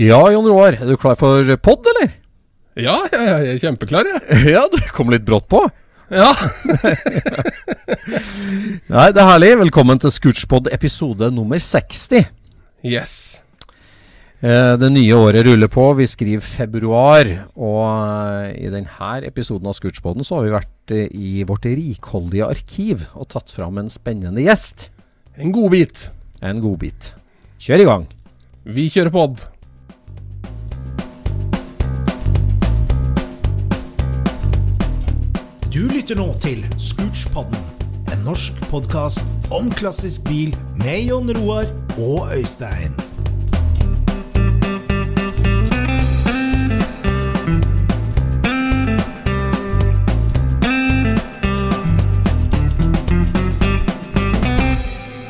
Ja, Jon Roar, er du klar for pod, eller? Ja, ja, ja, jeg er kjempeklar, jeg. Ja, du kom litt brått på. Ja. Nei, det er herlig. Velkommen til Scootspod episode nummer 60. Yes. Eh, det nye året ruller på. Vi skriver februar. Og eh, i denne episoden av Scootspoden så har vi vært eh, i vårt rikholdige arkiv og tatt fram en spennende gjest. En godbit. En godbit. Kjør i gang. Vi kjører pod. Du lytter nå til Scootspodden, en norsk podkast om klassisk bil med Jon Roar og Øystein.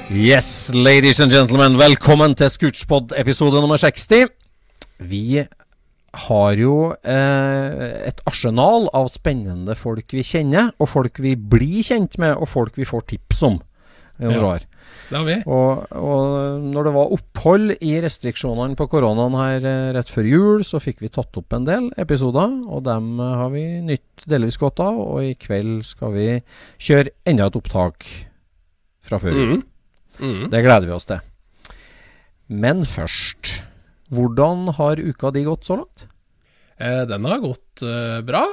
Yes, ladies and gentlemen, velkommen til Scootspod episode nummer 60. Vi har jo eh, et arsenal av spennende folk vi kjenner, og folk vi blir kjent med, og folk vi får tips om. Ja. Det har vi. Og, og når det var opphold i restriksjonene på koronaen her eh, rett før jul, så fikk vi tatt opp en del episoder, og dem eh, har vi nytt delvis godt av. Og i kveld skal vi kjøre enda et opptak fra før jul. Mm. Mm. Det gleder vi oss til. Men først Hvordan har uka di gått så langt? Eh, den har gått eh, bra.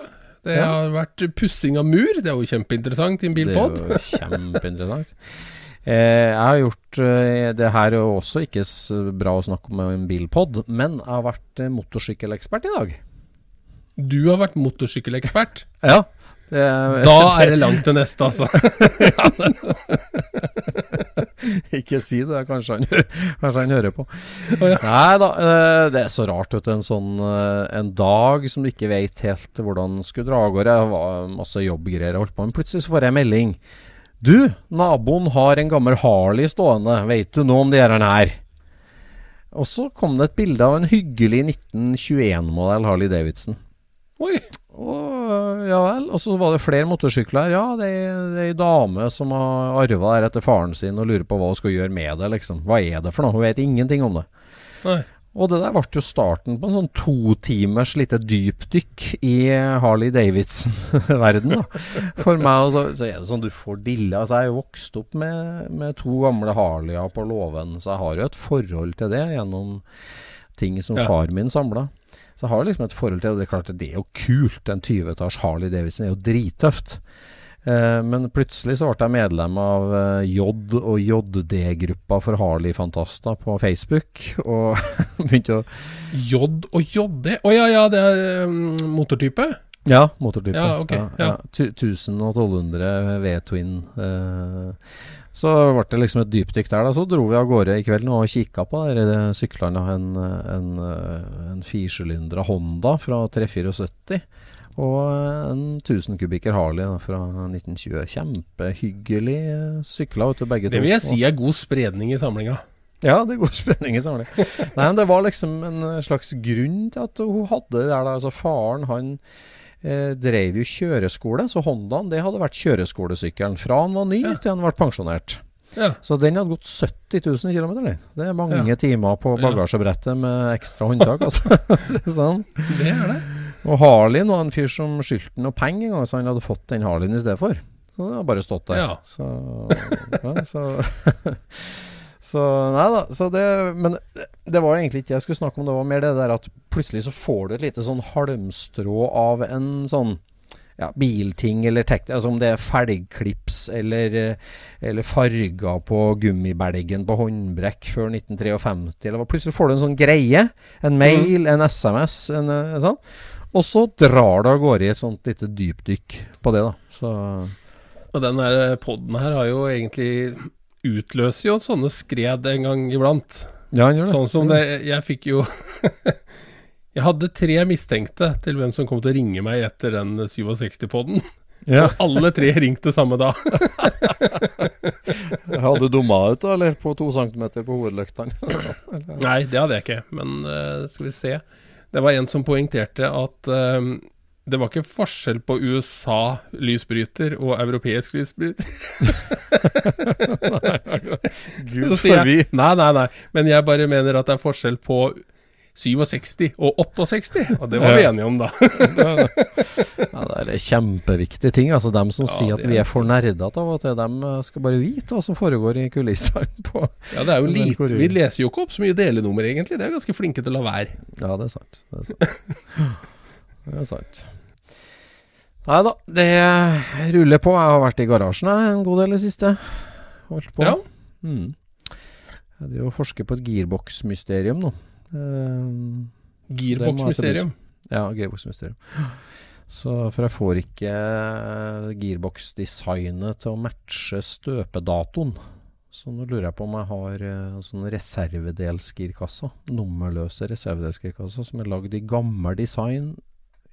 Det Ja. har vært pussing av mur. Det er jo kjempeinteressant i en bilpod. Det er jo kjempeinteressant. Eh, jeg har gjort eh, Det her er jo også ikke bra å snakke om en bilpod, men jeg har vært motorsykkelekspert i dag. Du har vært motorsykkelekspert. Ja. Det, Da er det langt til neste, altså. Ikke si det, kanskje han, kanskje han hører på. Oh, ja. Nei da, eh, det er så rart, vet du. En sånn eh, en dag som du ikke vet helt hvordan skulle dra av gårde. Det var masse jobbgreier jeg holdt på med. Plutselig så får jeg melding. Du, naboen har en gammel Harley stående. Vet du noe om de her? Og så kom det et bilde av en hyggelig 1921-modell Harley Davidson. Oi. Og, ja vel. Og så var det flere motorsykler. Ja, det er, ei dame som har arva det etter faren sin og lurer på hva hun skal gjøre med det, liksom. Hva er det for noe? Hun vet ingenting om det. Nei. Og det der ble jo starten på en sånn to timers lite dypdykk i Harley Davidson-verden, da. For meg, så, så er det sånn du får dille. Altså, jeg er jo vokst opp med, med to gamle Harleyer på låven, så jeg har jo et forhold til det gjennom ting som Ja. far min samla. Så har du liksom et forhold til det. og Det er klart det er jo kult. En 20-etasje Harley Davidson er jo drittøft. Eh, men plutselig så ble jeg medlem av eh, J- og JD-gruppa for Harley-fantaster på Facebook. Og begynte å J og JD. Å ja, ja, det er um, motortype. Ja, motortype. Ja, ok, ja. Tu- 1012 V-twin. Eh, så ble det liksom et dypdykk der. da Så dro vi av gårde i kveld og kikka på de der syklene. En, en, eh, en firsylindra Honda fra 374. Og en 1000 kubikker Harley da, fra 1920. Kjempehyggelig eh, sykla, vet du, begge Det vil jeg si er god spredning i samlinga. Ja, det er god spenning i samling. Nei, men det var liksom en slags grunn til at hun hadde det der. Altså Faren han eh, drev jo kjøreskole, så Hondaen det hadde vært kjøreskolesykkelen fra han var ny Ja. til han ble pensjonert. Ja. Så den hadde gått 70 000 km. Det er mange Ja. timer på bagasjebrettet med ekstra håndtak. altså. sånn. Det er det. Og Harleyen var en fyr som skyldte noe penger en gang, så han hadde fått den Harleyen i stedet for. Så det har bare stått der. Ja. Så, ja, så, så Nei da. Så det, men det var egentlig ikke jeg skulle snakke om. Det var mer det der at plutselig så får du et lite sånn halmstrå av en sånn ja, bilting eller tekt, altså om det er felgklips eller, eh, eller farger på gummibelgen på håndbrekk før 1953, eller hva. Plutselig får du en sånn greie. En mail, en SMS, en, en sånn. Og så drar det av gårde i et sånt lite dypdykk på det, da. Så Og den der poden her har jo egentlig utløser jo sånne skred en gang iblant. Ja, han gjør det. Sånn som det Jeg fikk jo Jeg hadde tre mistenkte til hvem som kom til å ringe meg etter den 67-poden. Ja. Og alle tre ringte samme dag. Hadde du dumma ut, da, eller på to centimeter på hovedløktene? Nei, det hadde jeg ikke. Men uh, skal vi se. Det var en som poengterte at eh, det var ikke forskjell på USA-lysbryter og europeisk lysbryter. Gud Så sier jeg nei, nei, nei. Men jeg bare mener at det er forskjell på 67 og 68. Og det var vi enige om, da. Ja, det er kjempeviktige ting. Altså, dem som Ja, sier at vi er for nerdete av og til, dem eh, skal bare vite hva som foregår i kulissene på Ja, det er jo lite Vi leser jo ikke opp så mye delenummer, egentlig. Det er ganske flinke til å la være. Ja, det er sant. Det er sant. Det er sant. Nei da, det ruller på. Jeg har vært i garasjen en god del i det siste. Holdt på. Ja. Mm. Jeg driver og forsker på et gearbox-mysterium nå. Eh, Gearbox-mysterium. Ja, gearbox-mysterium. Så, for jeg får ikke girboksdesignet gearbox-designet til å matche støpedatoen. Så nå lurer jeg på om jeg har eh, sånn reservedelsgirkasser. Nummerløse reservedelsgirkasser som er lagd i gammel design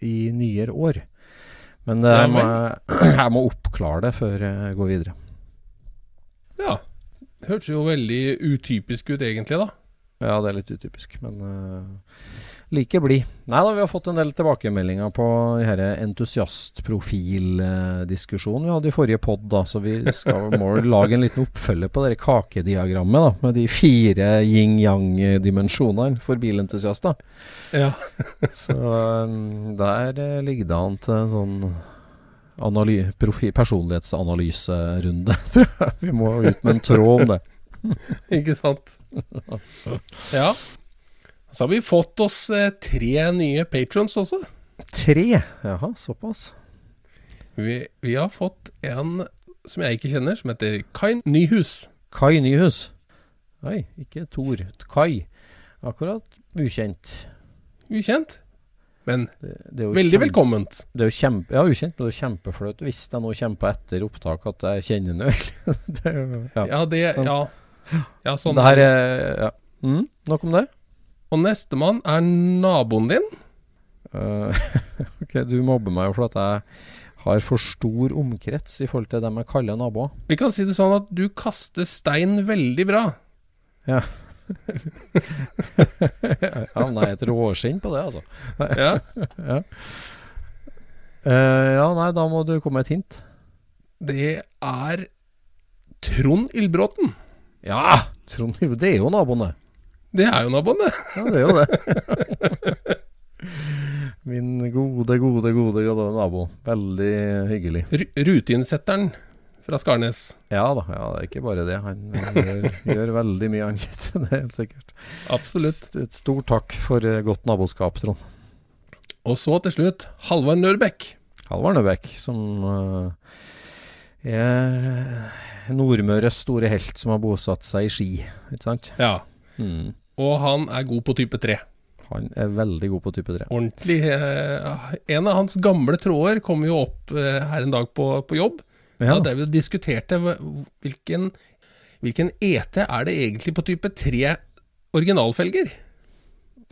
i nyere år. Men det jeg, må jeg må oppklare det før jeg går videre. Ja. Det hørtes jo veldig utypisk ut, egentlig, da. Ja, det er litt utypisk, men uh, like blid. Nei da, vi har fått en del tilbakemeldinger på denne entusiastprofildiskusjonen vi hadde i forrige pod, da, så vi skal, må lage en liten oppfølger på det kakediagrammet, da, med de fire yin-yang-dimensjonene for bilentusiaster. Ja. Så um, der eh, ligger det an til sånn personlighetsanalyserunde, tror jeg. Vi må ut med en tråd om det. Ikke sant? Ja. Så har vi fått oss eh, tre nye patrons også. Tre? Jaha, såpass. Vi, vi har fått en som jeg ikke kjenner, som heter Kai Nyhus. Kai Nyhus. Nei, ikke Tor. Kai. Akkurat ukjent. Ukjent, men Det, det veldig kjempe- velkomment. Det er jo kjempe, ja, ukjent, men det er kjempeflaut hvis jeg nå kommer på etter opptak at jeg kjenner ham. ja. Ja, det Ja, ja sånn. Det her er ja. mm, Nok om det. Og nestemann er naboen din. Uh, ok, du mobber meg jo for at jeg har for stor omkrets i forhold til dem jeg kaller naboer. Vi kan si det sånn at du kaster stein veldig bra. ja, nei, et råskinn på det, altså. Ja. Eh, ja, nei, da må du komme med et hint. Det er Trond Ildbråten. Ja! Trond, det er jo naboene. det. Er jo naboene. Ja, det er jo det. Min gode, gode, gode, gode nabo. Veldig hyggelig. Ru- Ruteinnsetteren fra Skarnes. Ja da, ja, det er ikke bare det. Han gjør, gjør veldig mye annet. Det er helt sikkert. Absolutt. Et, et stort takk for eh, godt naboskap, Trond. Og så til slutt Halvard Nørbekk. Halvard Nørbekk, som eh, Nordmøres store helt som har bosatt seg i Ski, ikke sant? Ja. Mm. Og han er god på type 3. Han er veldig god på type 3. Ordentlig. Eh, en av hans gamle tråder kom jo opp eh, her en dag på, på jobb. Ja, Da drev vi og diskuterte hvilken, hvilken ET er det egentlig på type 3 originalfelger.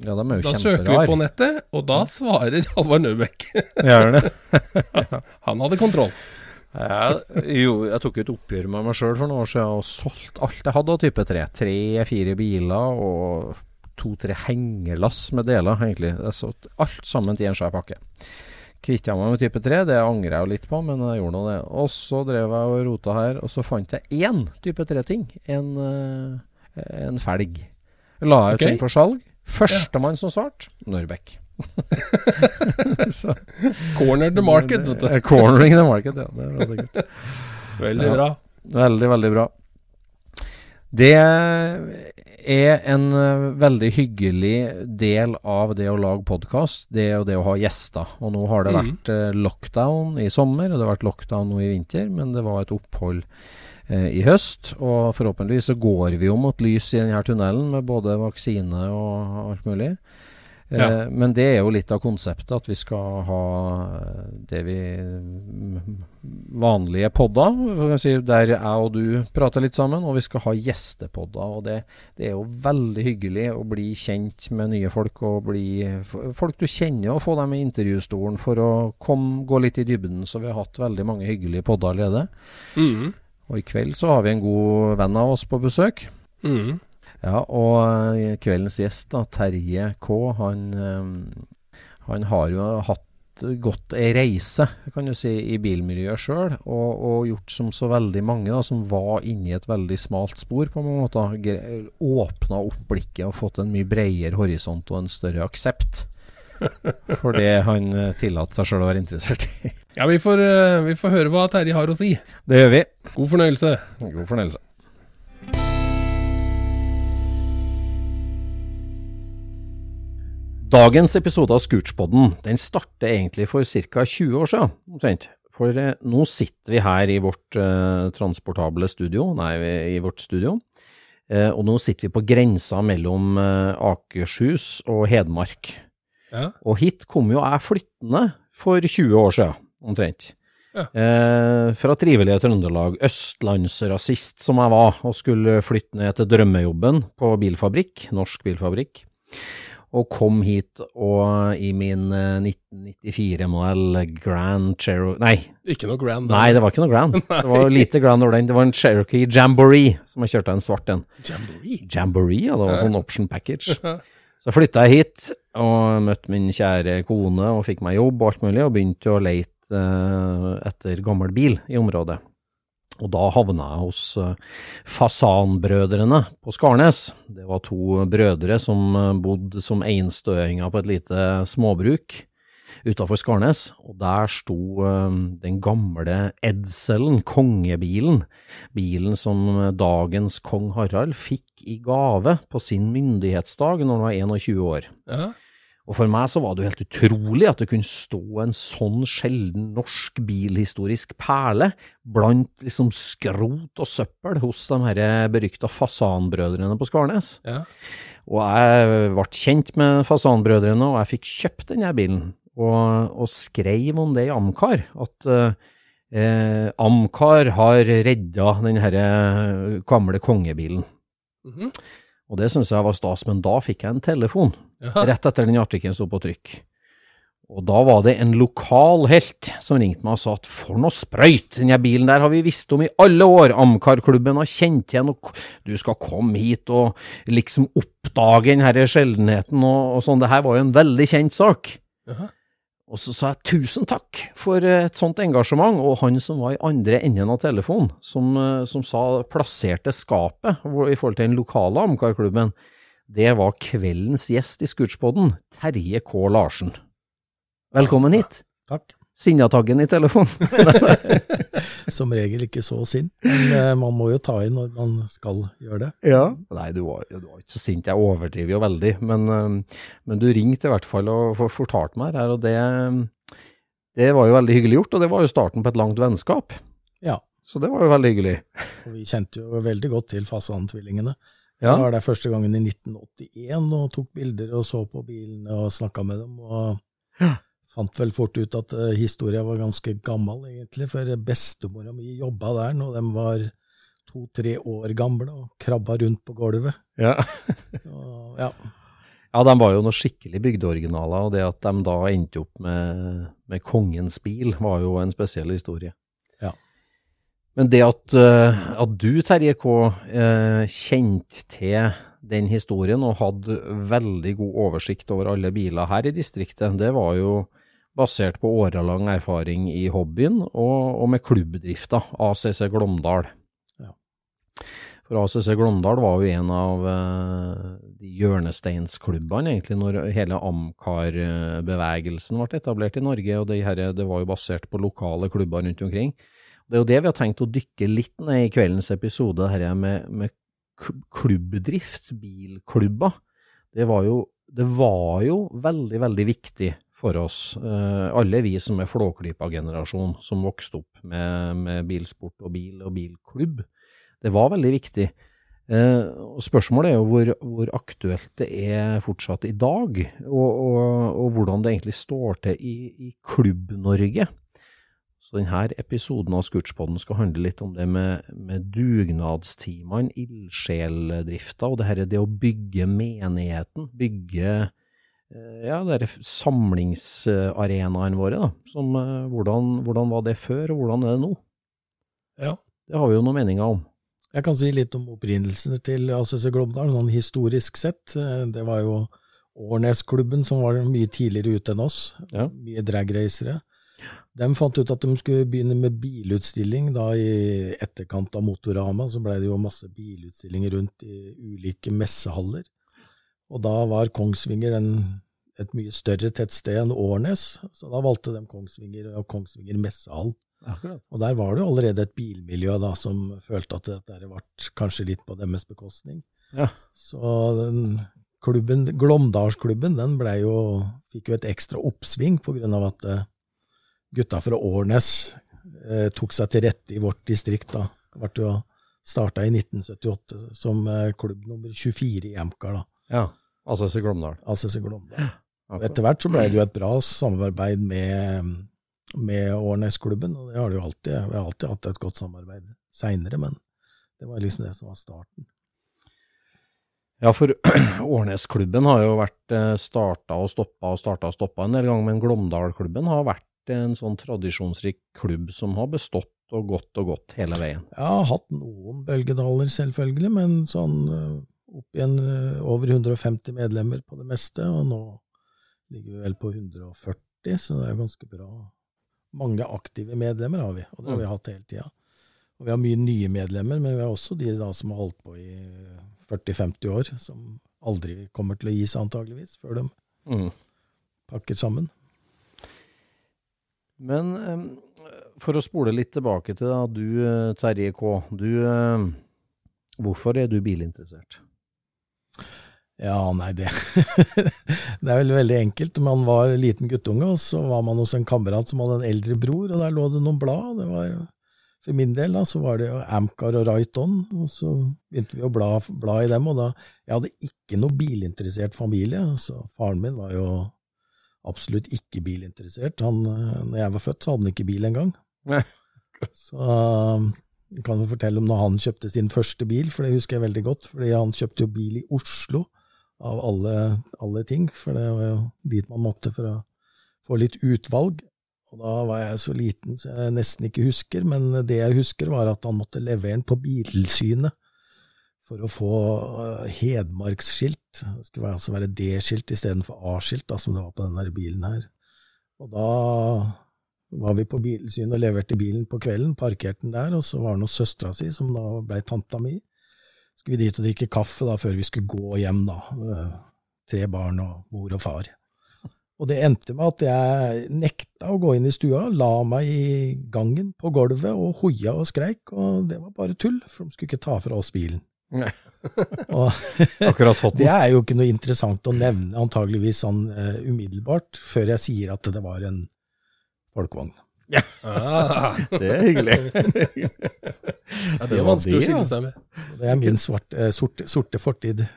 Ja, de er jo Da søker vi på nettet, og da svarer Halvard Nøbekk. Gjør det? Han hadde kontroll. Jeg, jo, jeg tok et oppgjør med meg sjøl for noen år siden og solgte alt jeg hadde av type 3. Tre-fire biler og to-tre hengelass med deler, egentlig. Jeg solgte alt sammen til en svær pakke. Kvitta meg med type 3, det angrer jeg jo litt på, men jeg gjorde nå det. Og så drev jeg og rota her, og så fant jeg én type 3-ting. En, eh, en felg. La jeg ut okay. den for salg. Førstemann som svarte, Nørbekk. så, Corner the market, vet du. Eh, Cornering the market, ja. Det var sikkert. Veldig Ja. bra. Veldig, veldig bra. Det er en eh, veldig hyggelig del av det å lage podkast. Det er jo det å ha gjester. Og nå har det Mhm. vært mm. lockdown i sommer, og det har vært lockdown nå i vinter, men det var et opphold i høst. Og forhåpentligvis så går vi jo mot lys i denne tunnelen med både vaksine og alt mulig. Eh, Ja. Men det er jo litt av konseptet, at vi skal ha eh, det vi mm, Vanlige podder, si, der jeg og du prater litt sammen, og vi skal ha gjestepodder. Og det, det er jo veldig hyggelig å bli kjent med nye folk, og bli folk du kjenner, og få dem i intervjustolen for å kom, gå litt i dybden. Så vi har hatt veldig mange hyggelige podder allerede. Mm. Og i kveld så har vi en god venn av oss på besøk. Mhm. Ja, og eh, kveldens gjest, da, Terje K, han, eh, han har jo hatt gått ei reise, kan du si, i bilmiljøet sjøl, og, og gjort som så veldig mange da, som var inne i et veldig smalt spor, på en måte. Åpna opp blikket og fått en mye bredere horisont og en større aksept for det han eh, tillater seg sjøl å være interessert i. Ja, vi får, vi får høre hva Terje har å si. Det gjør vi. God fornøyelse. God fornøyelse. Dagens episode av Scootspodden den starter egentlig for ca. 20 år siden, omtrent. For eh, nå sitter vi her i vårt eh, transportable studio, nei, i vårt studio. Eh, og nå sitter vi på grensa mellom eh, Akershus og Hedmark. Ja. Og hit kom jo jeg flyttende for 20 år siden, omtrent. Ja. Eh, fra trivelige Trøndelag, østlandsrasist som jeg var, og skulle flytte ned til drømmejobben på bilfabrikk, norsk bilfabrikk. Og kom hit og i min eh, 1994-modell Grand Cherokee Nei, Ikke noe grand. nei, det var ikke noe Grand. Det var lite Grand over den. Det var en Cherokee Jamboree som jeg kjørte en svart en. Jamboree. Jamboree, ja, det var sånn option package. Så flytta jeg hit og møtte min kjære kone og fikk meg jobb og alt mulig, og begynte å leite eh, etter gammel bil i området. Og da havna jeg hos eh, Fasanbrødrene på Skarnes. Det var to brødre som eh, bodde som einstøinger på et lite småbruk utafor Skarnes, og der sto eh, den gamle Edselen, kongebilen, bilen som dagens kong Harald fikk i gave på sin myndighetsdag når han var 21 år. Ja. Og for meg så var det jo helt utrolig at det kunne stå en sånn sjelden norsk bilhistorisk perle blant liksom skrot og søppel hos de her berykta Fasanbrødrene på Skarnes. Ja. Og jeg ble kjent med Fasanbrødrene, og jeg fikk kjøpt denne bilen, og, og skrev om det i Amcar, at eh, Amcar har redda den her eh, gamle kongebilen. Mhm. Og det syns jeg var stas, men da fikk jeg en telefon ja. rett etter den artikkelen sto på trykk. Og da var det en lokal helt som ringte meg og sa at for noe sprøyt, denne bilen der har vi visst om i alle år, Amcar-klubben har kjent igjen, og du skal komme hit og liksom oppdage den her sjeldenheten og, og sånn, det her var jo en veldig kjent sak. Jaha. Og så sa jeg tusen takk for eh, et sånt engasjement, og han som var i andre enden av telefonen, som, eh, som sa plasserte skapet i forhold til den lokale Amcar-klubben, det var kveldens gjest i Scootspoden, Terje K. Larsen. Velkommen hit. Takk. Sinnataggen i telefonen. Som regel ikke så sint, men eh, man må jo ta i når man skal gjøre det. Ja. Nei, du var, du var ikke så sint, jeg overdriver jo veldig, men, eh, men du ringte i hvert fall og fortalte meg her, og det, det var jo veldig hyggelig gjort, og det var jo starten på et langt vennskap. Ja. Så det var jo veldig hyggelig. Og vi kjente jo veldig godt til Fasan-tvillingene. Ja. Jeg var der første gangen i 1981 og tok bilder og så på bilene og snakka med dem. og Ja. Fant vel fort ut at uh, historia var ganske gammel, egentlig, for bestemora mi jobba der når de var to-tre år gamle og krabba rundt på gulvet. Ja. Og, ja. Ja, de var jo noe skikkelig bygdeoriginaler, og det at de da endte opp med, med kongens bil, var jo en spesiell historie. Ja. Men det at, eh, at du, Terje K, eh, kjente til den historien og hadde veldig god oversikt over alle biler her i distriktet, det var jo basert på årelang erfaring i hobbyen og, og med klubbdrifta, ACC Glåmdal. Ja. For ACC Glåmdal var jo en av eh, de hjørnesteinsklubbene, egentlig, når hele Amcar-bevegelsen ble etablert i Norge, og det, her, det var jo basert på lokale klubber rundt omkring. Det er jo det vi har tenkt å dykke litt ned i kveldens episode, dette med, med klubbdrift, bilklubber. Det var jo, det var jo veldig, veldig viktig for oss, eh, alle vi som er Flåklypa-generasjon, som vokste opp med, med, bilsport og bil og bilklubb. Det var veldig viktig. Eh, og spørsmålet er jo hvor, hvor, aktuelt det er fortsatt i dag, og, og, og hvordan det egentlig står til i, i Klubb-Norge. Så denne episoden av Scootspoden skal handle litt om det med, med dugnadstimene, ildsjeldrifta, og det her er det å bygge menigheten, bygge ja, det samlingsarenaene våre, da. Som, eh, hvordan, hvordan, var det før, og hvordan er det nå? Ja. Det har vi jo noen meninger om. Jeg kan si litt om opprinnelsene til ACC Glåmdal, sånn historisk sett. Eh, det var jo Årnesklubben som var mye tidligere ute enn oss. Ja. Mye dragracere. De fant ut at de skulle begynne med bilutstilling da i etterkant av Motorama. Så blei det jo masse bilutstillinger rundt i ulike messehaller. Og da var Kongsvinger en, et mye større tettsted enn Årnes, så da valgte de Kongsvinger og Kongsvinger messehall. Akkurat. Og der var det jo allerede et bilmiljø da, som følte at dette ble kanskje litt på deres bekostning. Ja. Så den klubben, Glåmdalsklubben den ble jo, fikk jo et ekstra oppsving av at eh, gutta fra Årnes eh, tok seg til rette i vårt distrikt. da. Det ble jo starta i 1978 som eh, klubb nummer 24 i Amcar, da. Ja. ACC Glåmdal. ACC Glåmdal. Og etter hvert så ble det jo et bra samarbeid med, med Årnesklubben, og det har det jo alltid. Vi har alltid hatt et godt samarbeid seinere, men det var liksom det som var starten. Ja, for Årnesklubben har jo vært starta og stoppa og starta og stoppa en del ganger, men Glåmdalklubben har vært en sånn tradisjonsrik klubb som har bestått og gått og gått hele veien. Har hatt noen bølgedaler, selvfølgelig, men sånn eh, opp igjen eh, over 150 medlemmer på det meste, og nå ligger vi vel på 140, så det er ganske bra. Mange aktive medlemmer har vi, og det har vi hatt hele tida. Og vi har mye nye medlemmer, men vi har også de da som har holdt på i 40-50 år, som aldri kommer til å gi seg antageligvis, før de Mm. pakker sammen. Men for å spole litt tilbake til da, du eh, Terje K. Du, eh, hvorfor er du bilinteressert? Ja, nei, det Det er vel veldig enkelt. Man var liten guttunge, og så var man hos en kamerat som hadde en eldre bror, og der lå det noen blad. Det var, for min del da, så var det jo Amcar og Right On, og så begynte vi å bla, bla i dem. Og da Jeg hadde ikke noe bilinteressert familie. så Faren min var jo absolutt ikke bilinteressert. Han, når jeg var født, så hadde han ikke bil engang. Så jeg kan jo fortelle om når han kjøpte sin første bil, for det husker jeg veldig godt. fordi han kjøpte jo bil i Oslo, av alle, alle ting. For det var jo dit man måtte for å få litt utvalg. Og da var jeg så liten så jeg nesten ikke husker, men det jeg husker, var at han måtte levere den på Bilsynet for å få uh, Hedmarksskilt. Det skulle altså være D-skilt istedenfor A-skilt, som det var på denne bilen her. Og da var vi på Bilsynet og leverte bilen på kvelden, parkerte den der, og så var det noe søstera si, som da blei tanta mi. Skulle vi dit og drikke kaffe da, før vi skulle gå hjem, da. Uh, tre barn og mor og far. Og det endte med at jeg nekta å gå inn i stua, la meg i gangen på gulvet og hoia og skreik, og det var bare tull, for de skulle ikke ta fra oss bilen. Og det er jo ikke noe interessant å nevne antageligvis sånn uh, umiddelbart, før jeg sier at det var en folkevogn. Ah, Det er hyggelig. ja, det er vanskelig å skille seg med. Så det er min svart, eh, sorte, sorte fortid.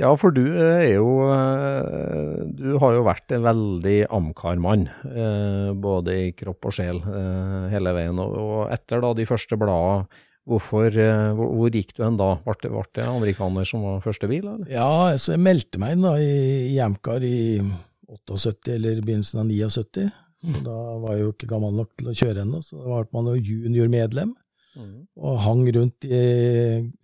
Ja, for du eh, er jo eh, Du har jo vært en veldig Amcar-mann, eh, både i kropp og sjel, eh, hele veien. Og, etter da de første bladene Hvorfor, hvor, hvor gikk du hen da? Ble det, ble det amerikaner som var første bil, eller? Ja, så jeg meldte meg inn da i, i Amcar i 78 eller begynnelsen av 79. Så da var jeg jo ikke gammel nok til å kjøre ennå, så da ble man jo juniormedlem. Og hang rundt de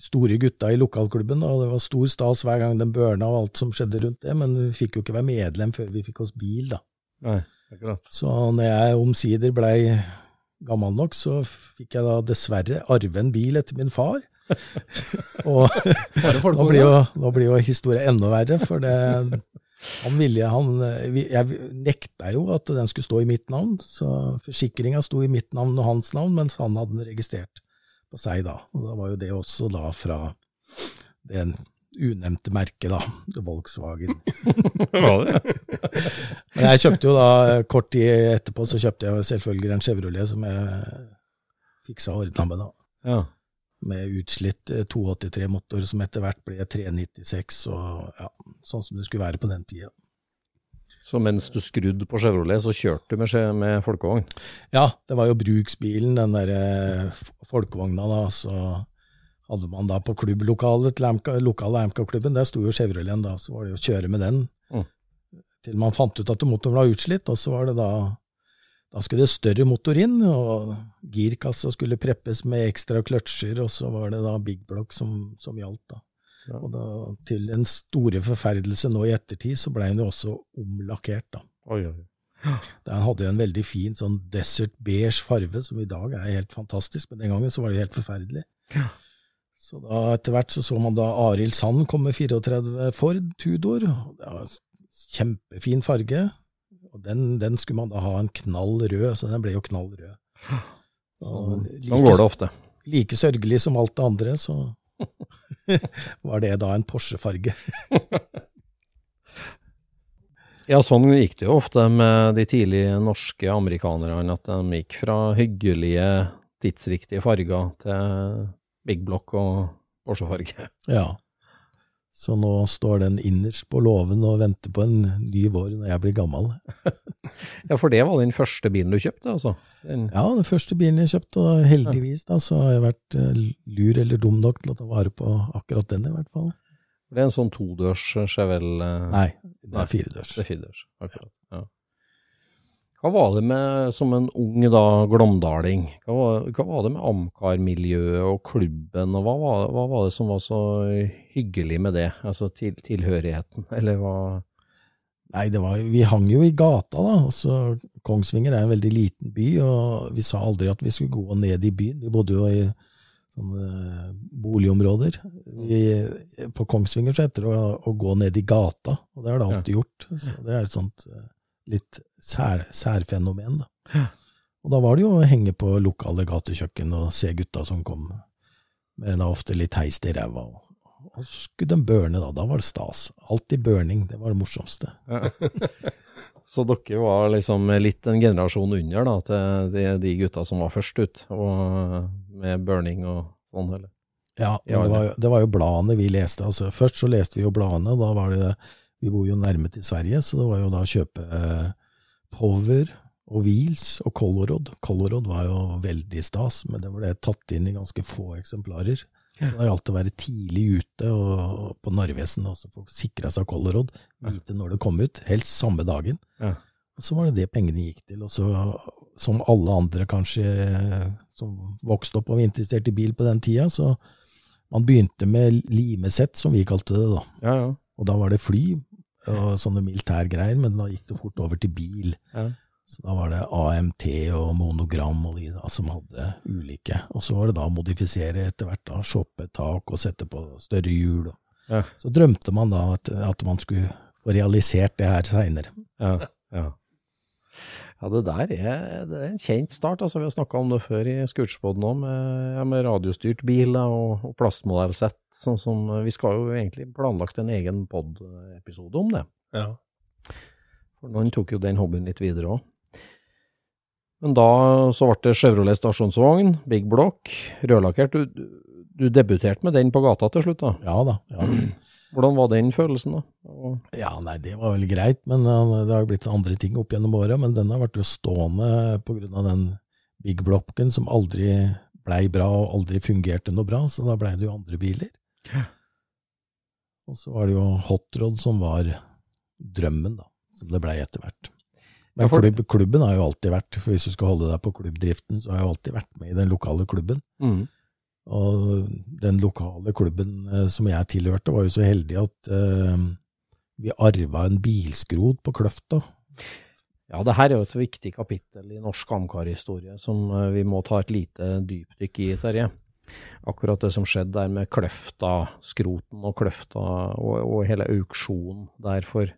store gutta i lokalklubben, og det var stor stas hver gang den børna og alt som skjedde rundt det, men vi fikk jo ikke være medlem før vi fikk oss bil, da. Nei, akkurat. Så når jeg omsider blei gammel nok, så fikk jeg da dessverre arve en bil etter min far. og nå blir, jo, nå blir jo historien enda verre, for det, han ville, han, jeg nekta jo at den skulle stå i mitt navn, så forsikringa sto i mitt navn og hans navn, mens han hadde den registrert på seg da. Og da var jo det også da fra det unevnte merket, da, Volkswagen. Var det? Men jeg kjøpte jo da, kort tid etterpå, så kjøpte jeg selvfølgelig en Chevrolet som jeg fiksa og ordna med, da. Ja. Med utslitt eh, 283-motor som etter hvert ble 396, og ja, sånn som det skulle være på den tida. Så mens du skrudde på Chevrolet, så kjørte du med, med folkevogn? Ja, det var jo bruksbilen, den der eh, folkevogna da, så hadde man da på klubblokalet til Amca, lokale Amca-klubben, der sto jo Chevroleten da, så var det jo å kjøre med den. Mm. Til man fant ut at motoren var utslitt, og så var det da, da skulle det større motor inn, og girkassa skulle preppes med ekstra kløtsjer, og så var det da Big Block som, som gjaldt da. Ja. Og da, til en store forferdelse nå i ettertid, så ble den jo også omlakkert da. Oi, oi. Den hadde jo en veldig fin sånn desert beige farve, som i dag er helt fantastisk, men den gangen så var det helt forferdelig. Ja. Så da etter hvert så så man da Arild Sand komme med 34 Ford Tudor. og Det var en kjempefin farge, og den, den skulle man da ha en knall rød, så den ble jo knall rød. Og Sånn går det ofte. like sørgelig som alt det andre, så var det da en Porsche-farge. Ja, sånn gikk det jo ofte med de tidlige norske amerikanerne, at de gikk fra hyggelige, tidsriktige farger til Big Block og Porsche-farge. Ja. Så nå står den innerst på låven og venter på en ny vår når jeg blir gammel. Ja, for det var den første bilen du kjøpte, altså? Den, Ja, den første bilen jeg kjøpte, og heldigvis da, så har jeg vært eh, lur eller dum nok til å ta vare på akkurat den i hvert fall. det er en sånn todørs Chevelle eh, Nei, det er firedørs. Det er firedørs, akkurat. Ja. Hva var det med, som en ung da, glåmdaling, hva var, hva var det med Amcar-miljøet og klubben, og hva var, hva var det som var så hyggelig med det, altså til, tilhørigheten, eller hva? Nei, det var, vi hang jo i gata da, altså Kongsvinger er en veldig liten by, og vi sa aldri at vi skulle gå ned i byen. Vi bodde jo i sånne boligområder. Vi, på Kongsvinger så heter det å, å gå ned i gata, og det har det alltid gjort. Så det er et sånt eh, litt sær, særfenomen, da. Og da var det jo å henge på lokale gatekjøkken og se gutta som kom, med da ofte litt heist i ræva. Og, så skulle de børne, da. Da var det stas. Alltid børning, det var det morsomste. Så dere var liksom litt en generasjon under da, til de, de gutta som var først ut, og med børning og sånn, eller? Ja, Ja, det, var, jo- det var jo bladene vi leste. Altså, først så leste vi jo bladene, og da var det Vi bor jo nærme til Sverige, så det var jo da å kjøpe eh, Power og Wheels og Colorod. Colorod var jo veldig stas, men det ble tatt inn i ganske få eksemplarer. Så det gjaldt å være tidlig ute og, på Narvesen, og folk sikra seg Colorod, vite når det kom ut, helst samme dagen. Ja. Og så var det det pengene gikk til. Og så, som alle andre kanskje som vokste opp og var interessert i bil på den tida, så man begynte med limesett, som vi kalte det da. Ja, ja. Og da var det fly og sånne militærgreier, men da gikk det fort over til bil. Ja. Så da var det AMT og monogram og de da som hadde ulike. Og så var det da å modifisere etter hvert, da, shoppe tak og sette på større hjul. Ja. Så drømte man da at, at man skulle få realisert det her seinere. Ja, ja. Ja, det der er, det er en kjent start. altså Vi har snakka om det før i Scootspoden òg, med, ja, med radiostyrt bil og, og plastmodellsett. Sånn som, vi skal jo egentlig planlagt en egen pod-episode om det. Ja. For noen tok jo den hobbyen litt videre òg. Men da så ble det Chevrolet stasjonsvogn, Big Block, rødlakkert. Du, debuterte med den på gata til slutt, da. Ja da. ja. Hvordan var den følelsen, da? Og, Ja, nei, det var vel greit, men uh, det har jo blitt andre ting opp gjennom åra. Men den har vært jo stående av den big blocken som aldri blei bra og aldri fungerte noe bra, så da blei det jo andre biler. Og så var det jo Hotrod som var drømmen, da, som det blei etter hvert. Men klubb, klubben har jo alltid vært, for hvis du skal holde deg på klubbdriften, så har jeg alltid vært med i den lokale klubben. Mm. Og den lokale klubben eh, som jeg tilhørte, var jo så heldig at eh, vi arva en bilskrot på Kløfta. Ja, det her er jo et viktig kapittel i norsk Amcar-historie som eh, vi må ta et lite dypdykk i, Terje. Akkurat det som skjedde der med Kløfta-skroten og Kløfta og, og hele auksjonen derfor.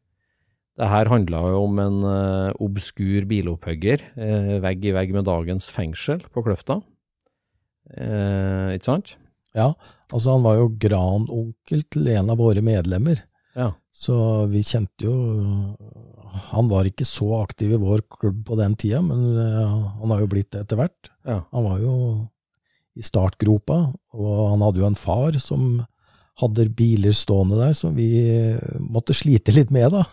Det her handla jo om en uh, obskur bilopphugger, uh, vegg i vegg med dagens fengsel på Kløfta. Uh, ikke sant? Ja, altså han var jo granonkel til en av våre medlemmer. Ja. Så vi kjente jo Han var ikke så aktiv i vår klubb på den tida, men han har jo blitt det etter hvert. Ja. Han var jo i startgropa, og han hadde jo en far som hadde biler stående der, som vi måtte slite litt med, da.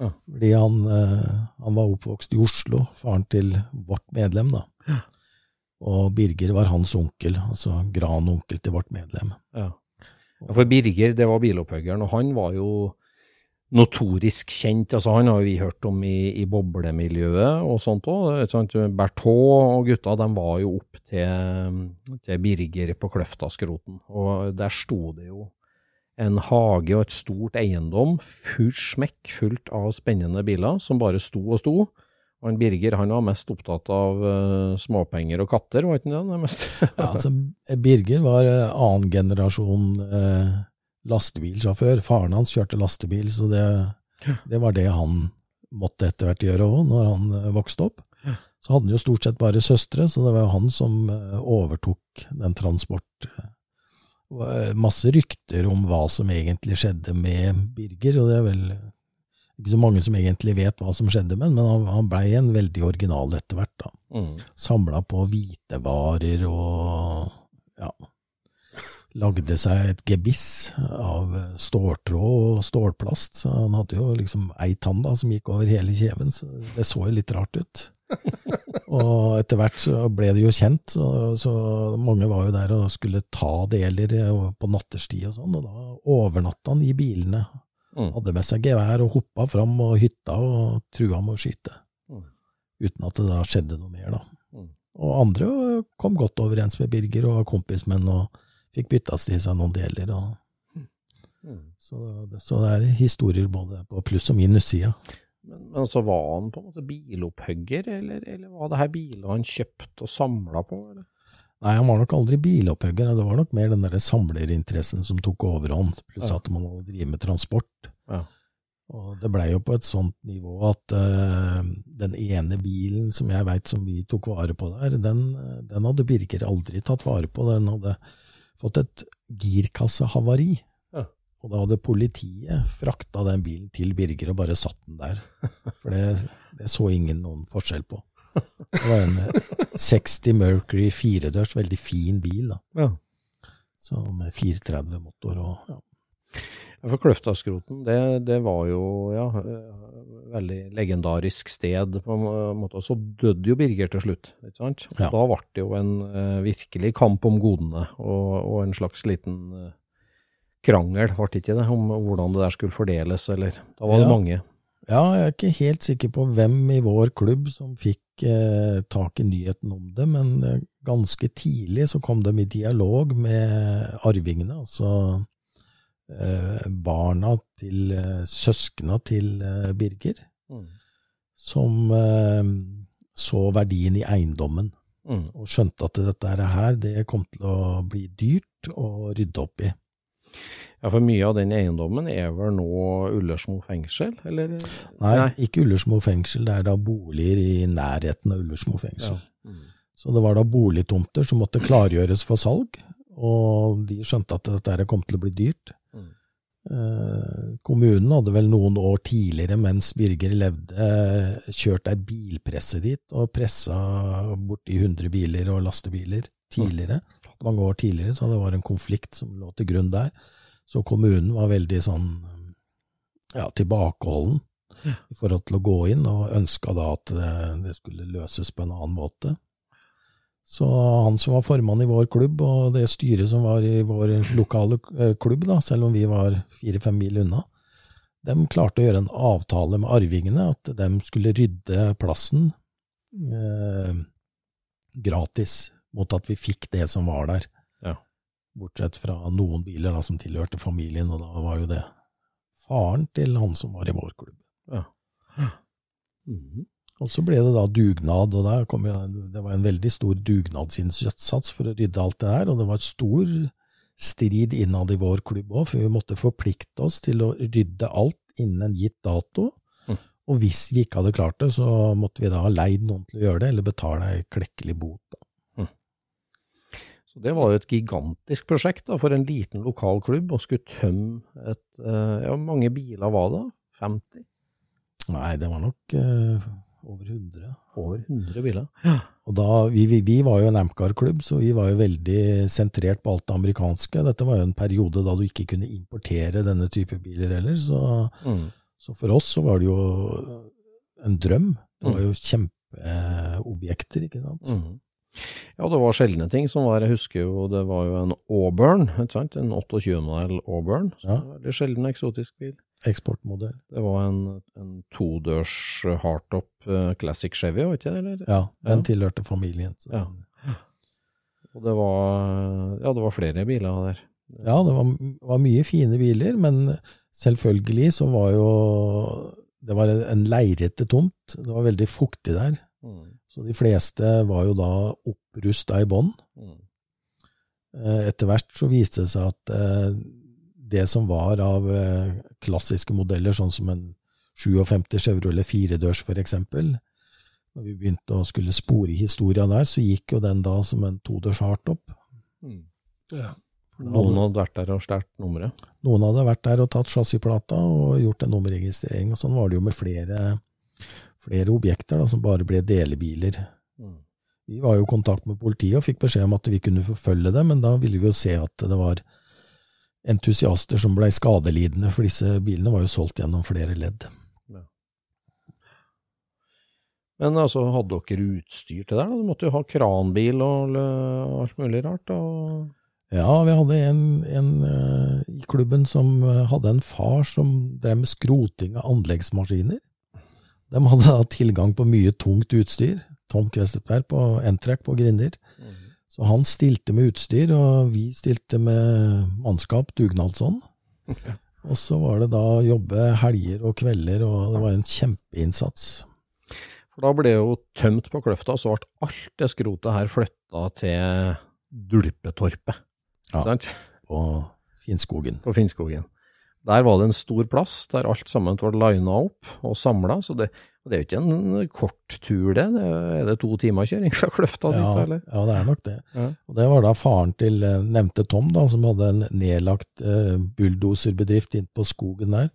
Ja. Fordi han, eh, han, var oppvokst i Oslo, faren til vårt medlem, da. Og Birger var hans onkel, altså granonkel til vårt medlem. Ja. for Birger, det var bilopphuggeren, og han var jo notorisk kjent. altså Han har vi hørt om i, i boblemiljøet og sånt òg. Berthaud og gutta de var jo opp til, til Birger på Kløftaskroten. Og der sto det jo en hage og et stort eiendom, full smekk fullt av spennende biler, som bare sto og sto. En Birger han var mest opptatt av uh, småpenger og katter, var ikke det? det mest? ja, altså, Birger var uh, annen generasjon uh, lastebilsjåfør. Faren hans kjørte lastebil, så det, det var det han måtte etter hvert gjøre òg, når han vokste opp. Så hadde han jo stort sett bare søstre, så det var jo han som overtok den transport masse rykter om hva som egentlig skjedde med Birger, og det er vel ikke så mange som egentlig vet hva som skjedde med men han, han blei en veldig original etter hvert. da. Mm. Samla på hvitevarer og ja, lagde seg et gebiss av ståltråd og stålplast. Så han hadde jo liksom ei tann da, som gikk over hele kjeven, så det så jo litt rart ut. og etter hvert så ble det jo kjent, så, så, mange var jo der og skulle ta deler på nattestid og sånn, og da overnatta han i bilene. Mm. Hadde med seg gevær og hoppa fram og hytta og trua med å skyte. Mm. Uten at det da skjedde noe mer, da. Mm. Og andre kom godt overens med Birger og var kompismenn og fikk bytta til seg noen deler. Mm. så, så det er historier både på pluss- og minussida. Men, men så var han på en måte bilopphugger, eller, eller var det her biler han kjøpte og samla på? Eller? Nei, han var nok aldri bilopphugger, det var nok mer den der samlerinteressen som tok overhånd, pluss Ja. at man hadde drevet med transport. Ja. Og det blei jo på et sånt nivå at uh, den ene bilen som jeg veit som vi tok vare på der, den, den hadde Birger aldri tatt vare på. Den hadde fått et girkassehavari. Ja. Og da hadde politiet frakta den bilen til Birger og bare satt den der. For det, det så ingen noen forskjell på. Det var en eh, 60 Mercury firedørs, veldig fin bil. da. Ja. Så med 430 motor og ja. For Kløftaskroten, det, det var jo ja, eh, veldig legendarisk sted. på en måte. Og så døde jo Birger til slutt. ikke sant? Ja. Da ble det jo en uh, virkelig kamp om godene, og, og en slags liten uh, krangel, ble det ikke det, om hvordan det der skulle fordeles, eller Da var det Ja. mange. Ja, jeg er ikke helt sikker på hvem i vår klubb som fikk eh, tak i nyheten om det, men eh, ganske tidlig så kom de i dialog med arvingene, altså eh, barna til eh, søskna til eh, Birger, Mm. som eh, så verdien i eiendommen, Mm. og skjønte at dette her det kom til å bli dyrt å rydde opp i. Ja, for mye av den eiendommen er vel nå Ullersmo fengsel, eller? Nei, Nei. ikke Ullersmo fengsel, det er da boliger i nærheten av Ullersmo fengsel. Ja. Mm. Så det var da boligtomter som måtte klargjøres for salg, og de skjønte at dette kom til å bli dyrt. Mm. Eh, kommunen hadde vel noen år tidligere, mens Birger levde, eh, kjørt ei bilpresse dit og pressa borti 100 biler og lastebiler tidligere. Mange år tidligere, så det var en konflikt som lå til grunn der. Så kommunen var veldig sånn ja, tilbakeholden i forhold til å gå inn, og ønska da at det, det skulle løses på en annen måte. Så han som var formann i vår klubb, og det styret som var i vår lokale eh, klubb, da, selv om vi var fire-fem mil unna, de klarte å gjøre en avtale med arvingene, at de skulle rydde plassen eh, gratis, mot at vi fikk det som var der. Bortsett fra noen biler da, som tilhørte familien, og da var jo det faren til han som var i vår klubb. Ja. Mhm. Og så ble det da dugnad, og der kom jo, det var en veldig stor dugnadsinnsats for å rydde alt det her, og det var et stor strid innad i vår klubb òg, for vi måtte forplikte oss til å rydde alt innen en gitt dato. Mm. Og hvis vi ikke hadde klart det, så måtte vi da ha leid noen til å gjøre det, eller betale ei klekkelig bot. Så det var jo et gigantisk prosjekt da, for en liten lokal klubb, å skulle tømme et eh, Ja, hvor mange biler var det? 50? Nei, det var nok uh, over 100. Over 100 biler. Ja. Og da, vi, vi, vi var jo en Amcar-klubb, så vi var jo veldig sentrert på alt det amerikanske. Dette var jo en periode da du ikke kunne importere denne type biler heller, så, Mm. så for oss så var det jo en drøm. Det var jo kjempeobjekter, ikke sant. Mhm. Ja, det var sjeldne ting som var, jeg husker jo det var jo en Auburn, ikke sant? en 28-modell Auburn, Ja. veldig sjelden eksotisk bil. Eksportmodell. Det var en, en todørs hardtop eh, Classic Chevy, var ikke det? Eller? Ja, den Ja. tilhørte familien. Så. Ja. Og det var, ja, det var flere biler der. Ja, det var, var mye fine biler, men selvfølgelig så var jo Det var en leirete tomt. Det var veldig fuktig der. Mm. Så de fleste var jo da opprusta i bånn. Mm. Eh, Etter hvert så viste det seg at eh, det som var av eh, klassiske modeller, sånn som en 57 Chevrolet firedørs for eksempel, når vi begynte å skulle spore historia der, så gikk jo den da som en todørs hardtop. Mm. Ja. Noen hadde vært der og stjålet nummeret. Noen hadde vært der og tatt chassisplata og gjort en nummerregistrering, og sånn var det jo med flere, flere objekter da, som bare ble delebiler. Mm. Vi var jo i kontakt med politiet og fikk beskjed om at vi kunne forfølge det, men da ville vi jo se at det var entusiaster som blei skadelidende, for disse bilene var jo solgt gjennom flere ledd. Men altså, hadde dere utstyr til det? Der? Du måtte jo ha kranbil og alt mulig rart. da. Ja, vi hadde en, en eh, i klubben som eh, hadde en far som drev med skroting av anleggsmaskiner. De hadde da tilgang på mye tungt utstyr. Tom Questerberg på N-track på Grinder. Så han stilte med utstyr, og vi stilte med mannskap, dugnadsånd. Og så var det da å jobbe helger og kvelder, og det var en kjempeinnsats. For da ble det jo tømt på Kløfta, og så ble alt det skrotet her flytta til Dulpetorpet. Ja. Sant? På Finnskogen. På Finnskogen. Der var det en stor plass der alt sammen ble lina opp og samla, så det, det er jo ikke en kort tur, det. det er, det to timer kjøring fra Kløfta dit, Ja, eller? ja, det er nok det. Ja. Og det var da faren til eh, nevnte Tom, da, som hadde en nedlagt uh, bulldoserbedrift inn på skogen der.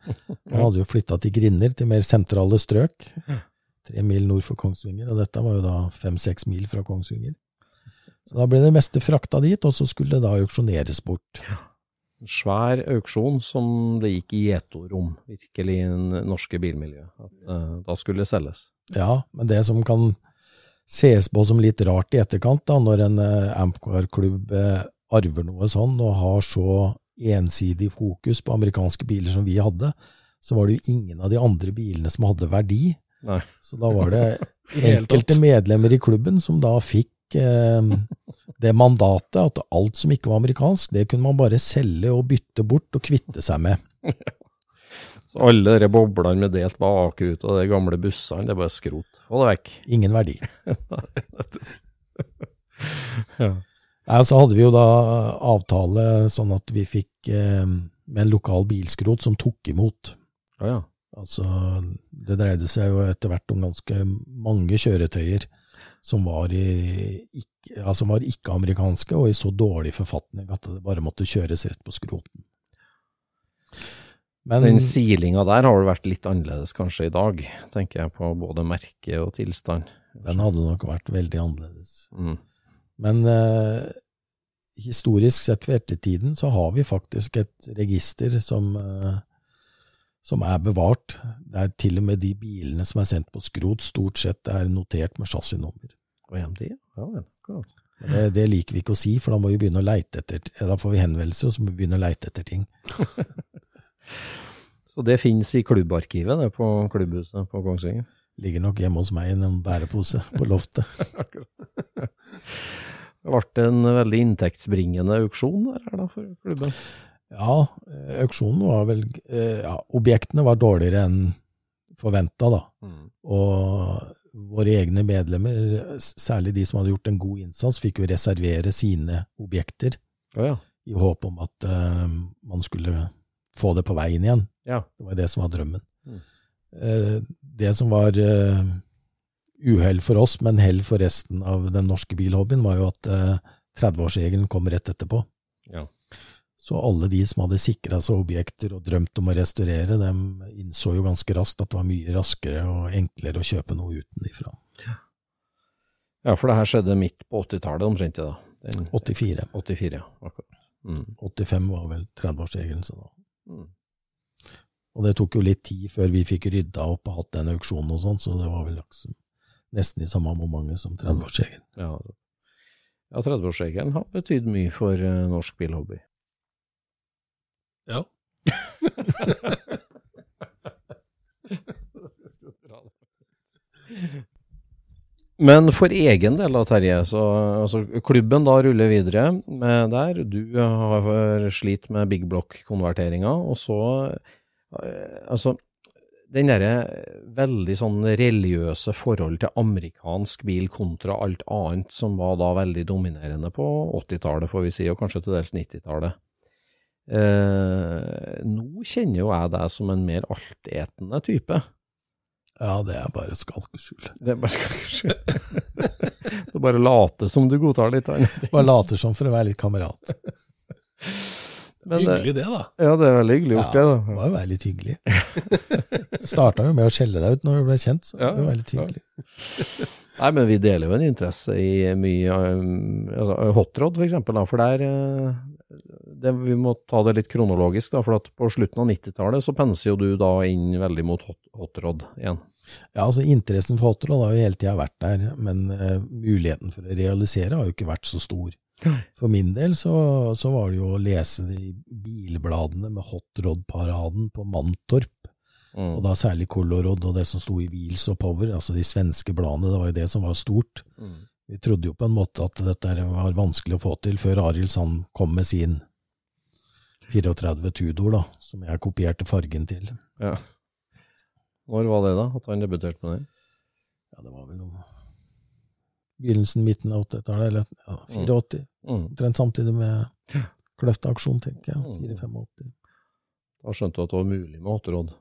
Han hadde jo flytta til Grinner, til mer sentrale strøk. Tre mil nord for Kongsvinger, og dette var jo da fem-seks mil fra Kongsvinger. Så da ble det meste frakta dit, og så skulle det da auksjoneres bort. En svær auksjon som det gikk i gjetord om, virkelig, i det norske bilmiljøet. At uh, da skulle det selges. Ja, men det som kan ses på som litt rart i etterkant, da, når en uh, Ampcar-klubb uh, arver noe sånn og har så ensidig fokus på amerikanske biler som vi hadde, så var det jo ingen av de andre bilene som hadde verdi. Nei. Så da var det enkelte medlemmer i klubben som da fikk eh, det mandatet at alt som ikke var amerikansk, det kunne man bare selge og bytte bort og kvitte seg med. Så alle de boblene med delt bakrute og de gamle bussene, det er bare skrot. Få det vekk. Ingen verdi. Ja. Så hadde vi jo da avtale sånn at vi fikk eh, med en lokal bilskrot som tok imot. Ja, ja. Altså, det dreide seg jo etter hvert om ganske mange kjøretøyer som var, ja, som var ikke-amerikanske og i så dårlig forfatning at det bare måtte kjøres rett på skroten. Men Den silinga der har vel vært litt annerledes kanskje i dag, tenker jeg på både merke og tilstand. den hadde nok vært veldig annerledes. Mm. Men eh, historisk sett for ettertiden så har vi faktisk et register som, eh, som er bevart, der til og med de bilene som er sendt på skrot, stort sett er notert med chassisnummer. Hjemtid? Ja akkurat. Det, det liker vi ikke å si, for da må vi begynne å leite etter Da får vi henvendelser, og så må vi begynne å leite etter ting. Så det finnes i klubbarkivet det på klubbhuset på Kongsvinger? Ligger nok hjemme hos meg i en bærepose på loftet. Det ble en veldig inntektsbringende auksjon der da, for klubben? Ja, eh, auksjonen var vel eh, Ja, objektene var dårligere enn forventa, da. Og våre egne medlemmer, særlig de som hadde gjort en god innsats, fikk jo reservere sine objekter oh, ja. i håp om at uh, man skulle få det på veien igjen. ja. Det var det som var drømmen. Mm. Uh, det som var uh, uhell for oss, men hell for resten av den norske bilhobbyen, var jo at eh, 30-årsregelen kom rett etterpå. Ja. Så alle de som hadde sikra seg objekter og drømt om å restaurere, dem innså jo ganske raskt at det var mye raskere og enklere å kjøpe noe utenifra. ja, for det her skjedde midt på 80-tallet omtrent, da. Den, 84. 84, ja. Akkurat. Mm. 85 var vel 30-årsregelen, så da. Mm. Og det tok jo litt tid før vi fikk rydda opp og hatt den auksjonen og sånn, så det var vel liksom nesten i samme momentet som 30-årsregelen. Ja, ja 30-årsregelen har betydd mye for eh, norsk bilhobby. Ja. Men for egen del da, Terje, så altså, klubben da ruller videre med der. Du har slitt med big block-konverteringa, og så eh, Altså, den derre veldig sånn religiøse forhold til amerikansk bil kontra alt annet som var da veldig dominerende på 80-tallet, får vi si, og kanskje til dels 90-tallet. Eh, nå kjenner jo jeg deg som en mer altetende type. Ja, det er bare skalkeskjul. Det er bare, skalkeskjul. er bare later som du godtar litt annet. Bare later som for å være litt kamerat. Men, Hyggelig det, da. Ja, det er veldig hyggelig gjort, Ja, det. det var jo være litt hyggelig. Starta jo med å skjelle deg ut når du ble kjent, så Ja, det var litt ja. Nei, men vi deler jo en interesse i mye um, altså, Hotrod, for eksempel, da, for der eh, det, Vi må ta det litt kronologisk, da, for at på slutten av 90-tallet så penser jo du da inn veldig mot hot, hotrod igjen. Ja, altså Interessen for hotrod har jo hele tida vært der, men uh, muligheten for å realisere har jo ikke vært så stor. For min del så, så var det jo å lese de bilbladene med hotrod-paraden på Mantorp, Mm. og da særlig Colorod og det som sto i Wheels og Power, altså de svenske bladene, det var jo det som var stort. Mm. Vi trodde jo på en måte at dette var vanskelig å få til, før Arild Sand kom med sin 34 Tudor, da, som jeg kopierte fargen til. Ja. Når var det, da? At han debuterte med den? Ja, det var vel noe begynnelsen, midten av 80-tallet, eller ja, 84. Mm. Samtidig med Kløfta-aksjonen, tenker jeg. Mm. 4-85. Da skjønte du at det var mulig med hotrod.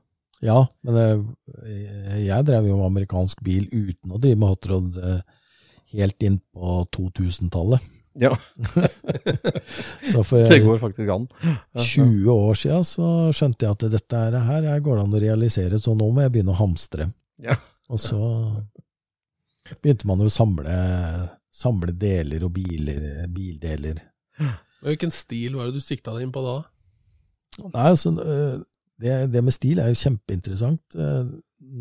Ja, men jeg, jeg drev jo med amerikansk bil uten å drive med hotrod eh, helt inn på 2000-tallet. Ja, Så for det går faktisk an. 20 år siden så skjønte jeg at dette her, her går det an å realisere, så nå må jeg begynne å hamstre. Ja. Og så begynte man jo å samle, samle deler og biler, bildeler. Hvilken stil var det du sikta deg inn på da? Nei, altså, øh, det, det med stil er jo kjempeinteressant. Eh,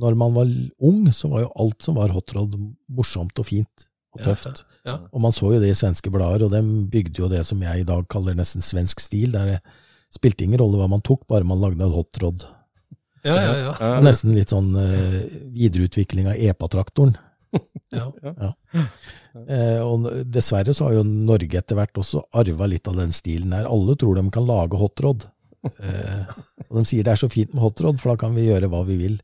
Når man var ung, så var jo alt som var hotrod morsomt og fint og Ja, tøft. Ja. Og man så jo det i svenske blader, og dem bygde jo det som jeg i dag kaller nesten svensk stil. Der det spilte ingen rolle hva man tok, bare man lagde en hotrod. Ja, ja, ja. Ja, Og nesten litt sånn uh, videreutvikling av EPA-traktoren. ja. Eh, og dessverre så har jo Norge etter hvert også arva litt av den stilen her. Alle tror de kan lage hotrod. Uh, og de sier det er så fint med hotrod, for da kan vi gjøre hva vi vil.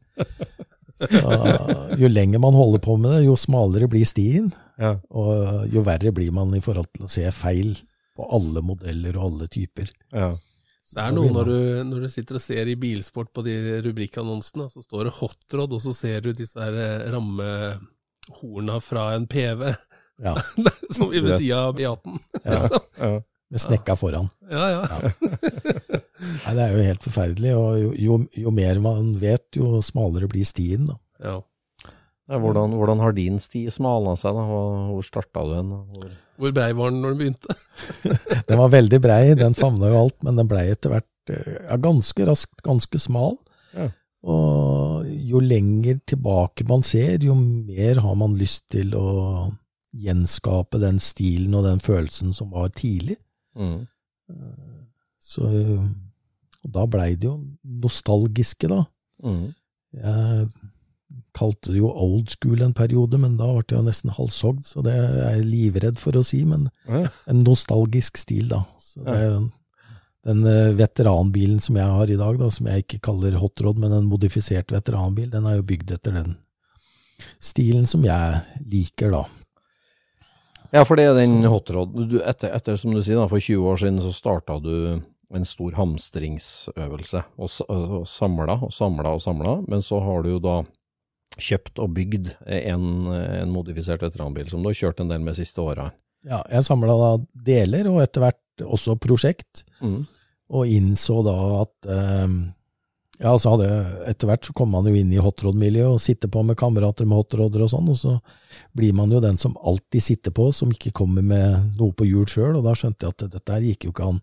Så, jo lenger man holder på med det, jo smalere blir stien, Ja. og jo verre blir man i forhold til å se feil på alle modeller og alle typer. Ja. Det er noe når du, når du sitter og ser i bilsport på de rubrikkannonsene, så står det hotrod, og så ser du disse her eh, rammehorna fra en PV, Ja, som vi ved si av Beaten. ja, Ja. med snekka foran. Ja, ja. Nei, det er jo helt forferdelig, og jo, jo, jo mer man vet, jo smalere blir stien. da. ja. Hvordan, hvordan har din sti smala seg? da? Hvor starta du hen? Hvor... Hvor brei var den når den begynte? Den var veldig brei, den favna jo alt, men den blei etter hvert ja, ganske raskt ganske smal. Ja. Og jo lenger tilbake man ser, jo mer har man lyst til å gjenskape den stilen og den følelsen som var tidlig. Mm. Så og da blei det jo nostalgiske, da. Mm. Jeg kalte det jo old school en periode, men da ble det jo nesten halshogd, så det er jeg livredd for å si, men Ja. en nostalgisk stil, da. Så det er den eh, veteranbilen som jeg har i dag, da, som jeg ikke kaller hotrod, men en modifisert veteranbil, den er jo bygd etter den stilen som jeg liker, da. Ja, for det er den hotrod du, etter, etter, som du sier, da, for 20 år siden så starta du en stor hamstringsøvelse, og, s- og samla og samla og samla, men så har du jo da kjøpt og bygd en, en modifisert veteranbil som du har kjørt en del med de siste åra. Ja, jeg samla da deler, og etter hvert også prosjekt, Mm. og innså da at um, Ja, så hadde etter hvert så kom man jo inn i hotrod-miljøet og sitter på med kamerater med hotroder og sånn, og så blir man jo den som alltid sitter på, som ikke kommer med noe på hjul sjøl, og da skjønte jeg at dette her gikk jo ikke an.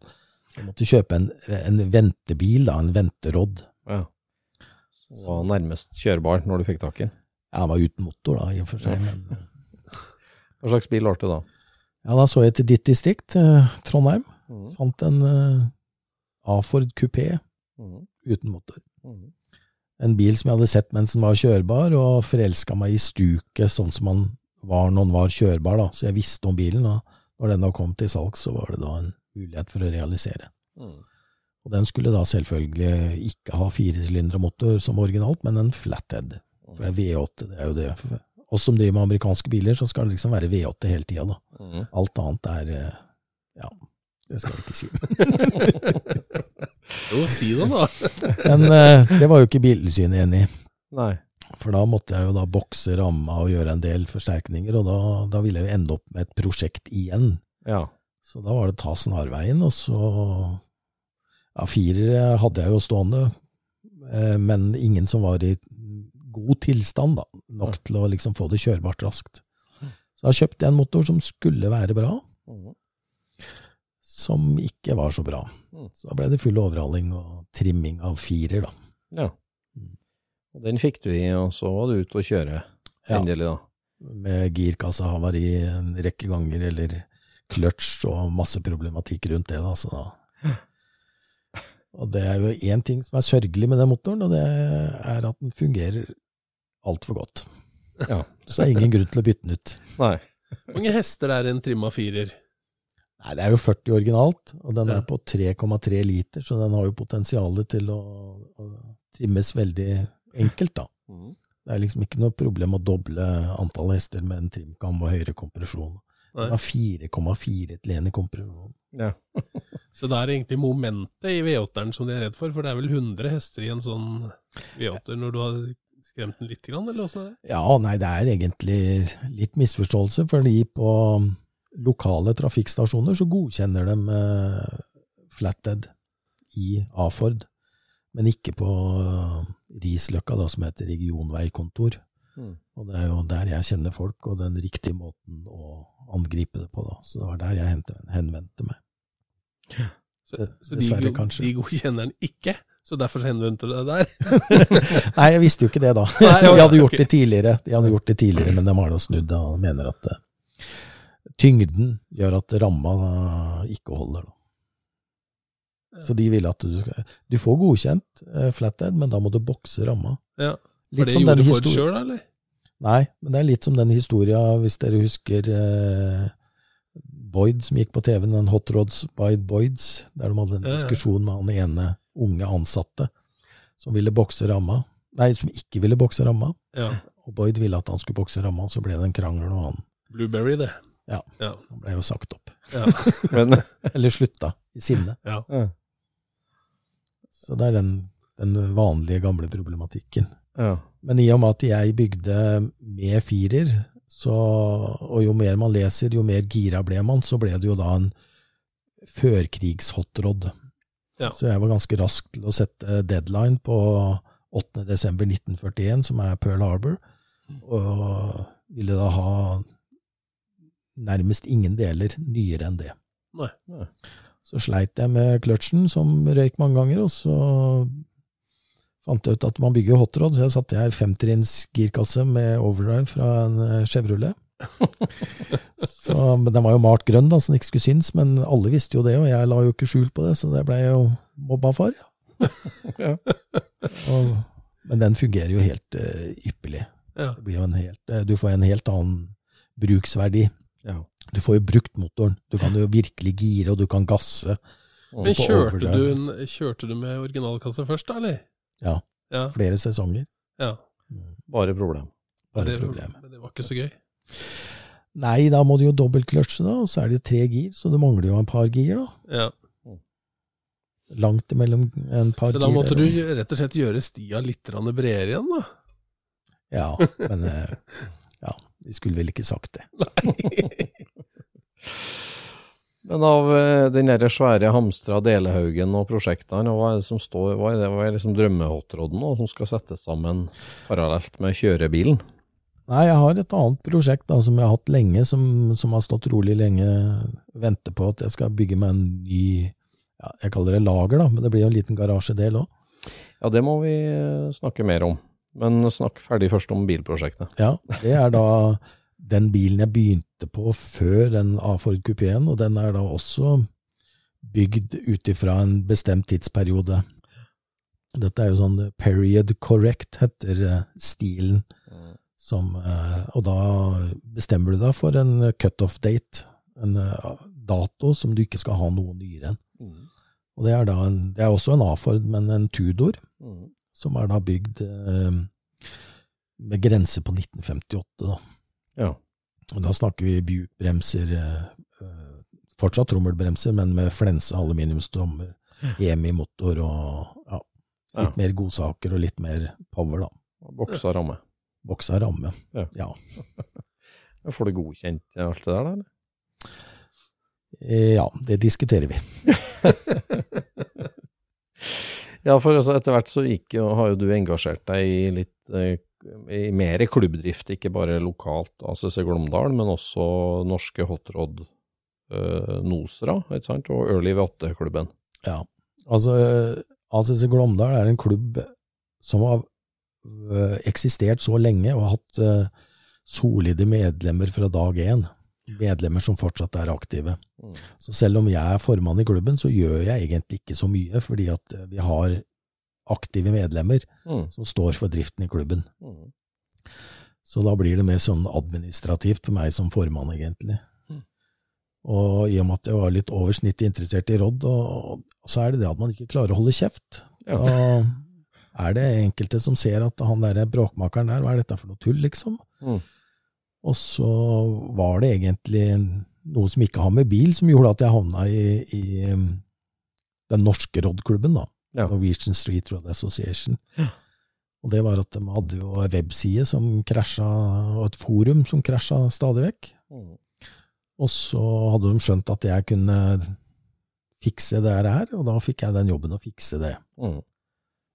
Så måtte du kjøpe en, en ventebil, da, en venterodd. Ja. Så var nærmest kjørbar når du fikk tak i den. Jeg var uten motor, da, i og for seg. Men, Hva slags bil var det da? ja, da så jeg til ditt distrikt, eh, Trondheim. Mm. Fant en eh, A-Ford kupé Mm. uten motor. Mm. En bil som jeg hadde sett mens den var kjørbar, og forelska meg i stuket sånn som man var når den var kjørbar. da. Så jeg visste om bilen, da. når den da kom til salg, så var det da en mulighet for å realisere. Mm. Og den skulle da selvfølgelig ikke ha firesylindermotor som originalt, men en flathead. For det er V8, det er jo det. Oss som driver med amerikanske biler, så skal det liksom være V8 hele tida, da. Mm. Alt annet er eh, Ja, det skal jeg ikke si. Jo, si det, da. Men eh, det var jo ikke Biltilsynet enig i. Nei. For da måtte jeg jo da bokse ramma og gjøre en del forsterkninger, og da, da ville jeg jo ende opp med et prosjekt igjen. Ja. Så da var det ta snarveien, og så Ja, firere hadde jeg jo stående, eh, men ingen som var i god tilstand, da. Nok til å liksom få det kjørbart raskt. Så da kjøpte jeg en motor som skulle være bra, Mm. som ikke var så bra. Mm. Så da ble det full overhaling og trimming av firer, da. ja. Og den fikk du i, og så var du ute og kjøre. Endelig, da. med girkassehavari en rekke ganger, eller kløtsj og masse problematikk rundt det. Da, så da. Og det er jo én ting som er sørgelig med den motoren, og det er at den fungerer altfor godt. Ja. Så det er ingen grunn til å bytte den ut. Nei. Hvor mange hester er en trimma firer? Nei, Det er jo 40 originalt, og den Ja. er på 3,3 liter, så den har jo potensial til å, å trimmes veldig enkelt, da. Mm. Det er liksom ikke noe problem å doble antall hester med en trimkam og høyere kompresjon. Den har 4,4 til 1 i kompresjon. Ja. Så det er egentlig momentet i V8-eren som de er redd for, for det er vel 100 hester i en sånn V8-er når du har skremt den litt, grann, eller åssen er det? Ja, nei, det er egentlig litt misforståelse, fordi på lokale trafikkstasjoner så godkjenner de eh, flathead i A-Ford, men ikke på eh, Risløkka, da, som heter regionveikontor. Mm. Og det er jo der jeg kjenner folk, og den riktige måten å angripe det på, da. Så det var der jeg henvendte meg. Så, så de, de godkjenner den ikke, så derfor henvendte du deg der? Nei, jeg visste jo ikke det da. Nei, De hadde gjort det tidligere, De hadde gjort det tidligere, men de har da snudd da, og mener at uh, tyngden gjør at ramma uh, ikke holder. Da. Så de ville at du skal Du får godkjent uh, flathead, men da må du bokse ramma. Ja. For Litt det som gjorde du Ford histori- sjøl, eller? Nei, men det er litt som den historia, hvis dere husker eh, Boyd som gikk på TV, den Hot Rods by Boyds, der de hadde en diskusjon med han ene unge ansatte som ville bokse ramma. Nei, som ikke ville bokse ramma. Ja. Og Boyd ville at han skulle bokse ramma, så ble det en krangel, og han, Blueberry, det. Ja. Ja. han ble jo sagt opp. Ja. Men Eller slutta, i sinne. ja. ja. Så det er den, den vanlige, gamle problematikken. Ja. Men i og med at jeg bygde med firer, så, og jo mer man leser, jo mer gira ble man, så ble det jo da en førkrigs-hotrod. Ja. Så jeg var ganske rask til å sette deadline på 8. desember 1941, som er Pearl Harbor, og ville da ha nærmest ingen deler nyere enn det. Nei. Så sleit jeg med kløtsjen, som røyk mange ganger, og så fant jeg ut at man bygger hotrod, så jeg satte jeg femtrinns girkasse med overdrive fra en eh, Chevrolet. så, men den var jo malt grønn, da, så den ikke skulle synes, men alle visste jo det, og jeg la jo ikke skjul på det, så det ble jo mobba for. Ja. Og, men den fungerer jo helt uh, ypperlig. Ja. Det blir jo en helt, uh, du får en helt annen bruksverdi. Ja. Du får jo brukt motoren. Du kan jo virkelig gire, og du kan gasse. Men kjørte du, kjørte du med originalkasse først, da, eller? Ja, Ja. flere sesonger. ja. Bare problem. Bare det, problemet. Men det var ikke så gøy. Nei, da må du jo dobbeltkløtsje, da, og så er det tre gir, så du mangler jo en par gir, da. Ja. Langt imellom en par gir. Så da måtte gir, du rett og slett gjøre stia litt bredere igjen, da? Ja, men eh, ja, vi skulle vel ikke sagt det. Men av eh, den der svære hamstra delehaugen og prosjektene, hva er det som står, hva er det, hva er liksom drømmehotroden nå, som skal settes sammen parallelt med kjørebilen? Nei, jeg har et annet prosjekt da, som jeg har hatt lenge, som, som har stått rolig lenge, venter på at jeg skal bygge meg en ny, ja, jeg kaller det lager da, men det blir jo en liten garasjedel også. Ja, det må vi eh, snakke mer om. Men snakk ferdig først om bilprosjektet. Ja, det er da den bilen jeg begynte på før den A-Ford Coupéen, og den er da også bygd ut ifra en bestemt tidsperiode. Dette er jo sånn period correct, heter eh, stilen. Som, eh, og da bestemmer du deg for en cutoff date, en eh, dato som du ikke skal ha noe nyere enn. Og det er da en, det er også en A-Ford, men en Tudor, Mm. som er da bygd eh, med grense på 1958, da. Ja. Da snakker vi Buick-bremser, eh, eh, fortsatt trommelbremser, men med flense aluminiumsdommer, EMI-motor og ja, litt Ja. mer godsaker og litt mer power, da. Boksa ramme. Boksa ramme. Ja. Ja. Får du godkjent alt det der, da? eller? Eh, ja, det diskuterer vi. Ja, for altså, etter hvert så gikk har jo du engasjert deg i litt i mer klubbdrift, ikke bare lokalt ACC Glåmdalen, men også norske hotrod eh, Nosra, ikke sant, og Early V8-klubben. Ja, altså eh, ACC Glåmdal er en klubb som har eh, eksistert så lenge og har hatt eh, solide medlemmer fra dag én. Medlemmer som fortsatt er aktive. Mm. Så selv om jeg er formann i klubben, så gjør jeg egentlig ikke så mye, fordi at eh, vi har aktive medlemmer Mm. som står for driften i klubben. Mm. Så da blir det mer sånn administrativt for meg som formann, egentlig. Mm. Og i og med at jeg var litt over snittet interessert i råd, og, og så er det det at man ikke klarer å holde kjeft. Ja. Da er det enkelte som ser at han der bråkmakeren der, hva er dette for noe tull, liksom? Mm. Og så var det egentlig noe som ikke har med bil, som gjorde at jeg havna i, i um, den norske Rodd-klubben, da. Ja. Norwegian Street Road Association. Og det var at de hadde jo en webside som krasja, og et forum som krasja stadig vekk. Mm. Og så hadde de skjønt at jeg kunne fikse det her, og da fikk jeg den jobben å fikse det. Mm.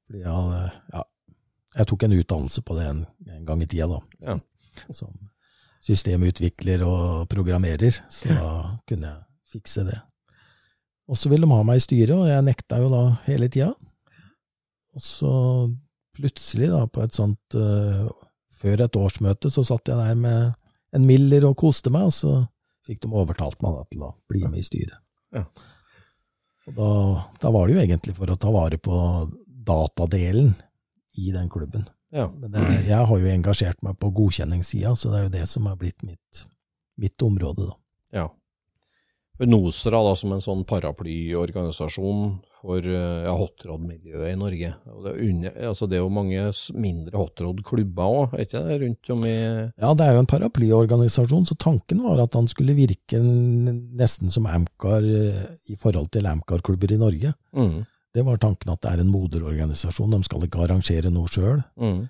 Fordi jeg, hadde, ja, jeg tok en utdannelse på det en, en gang i tida, da. Ja. Som systemutvikler og programmerer, så da kunne jeg fikse det. Og så ville de ha meg i styret, og jeg nekta jo da hele tida. Og så plutselig, da, på et sånt uh, Før et årsmøte, så satt jeg der med en Miller og koste meg, og så fikk de overtalt meg da til å bli med i styret. Ja. Og da, da var det jo egentlig for å ta vare på datadelen i den klubben. Ja. Men det, jeg har jo engasjert meg på godkjenningssida, så det er jo det som har blitt mitt, mitt område, da. ja. Nosra, da, som en sånn paraplyorganisasjon for eh, ja, hotrod-miljøet i Norge. Det, er under, altså det er jo mange mindre hotrod-klubber òg, er ikke det, rundt om i Ja, det er jo en paraplyorganisasjon, så tanken var at han skulle virke nesten som Amcar eh, i forhold til Amcar-klubber i Norge. mm, Det var tanken at det er en moderorganisasjon, de skal ikke arrangere noe sjøl. mm,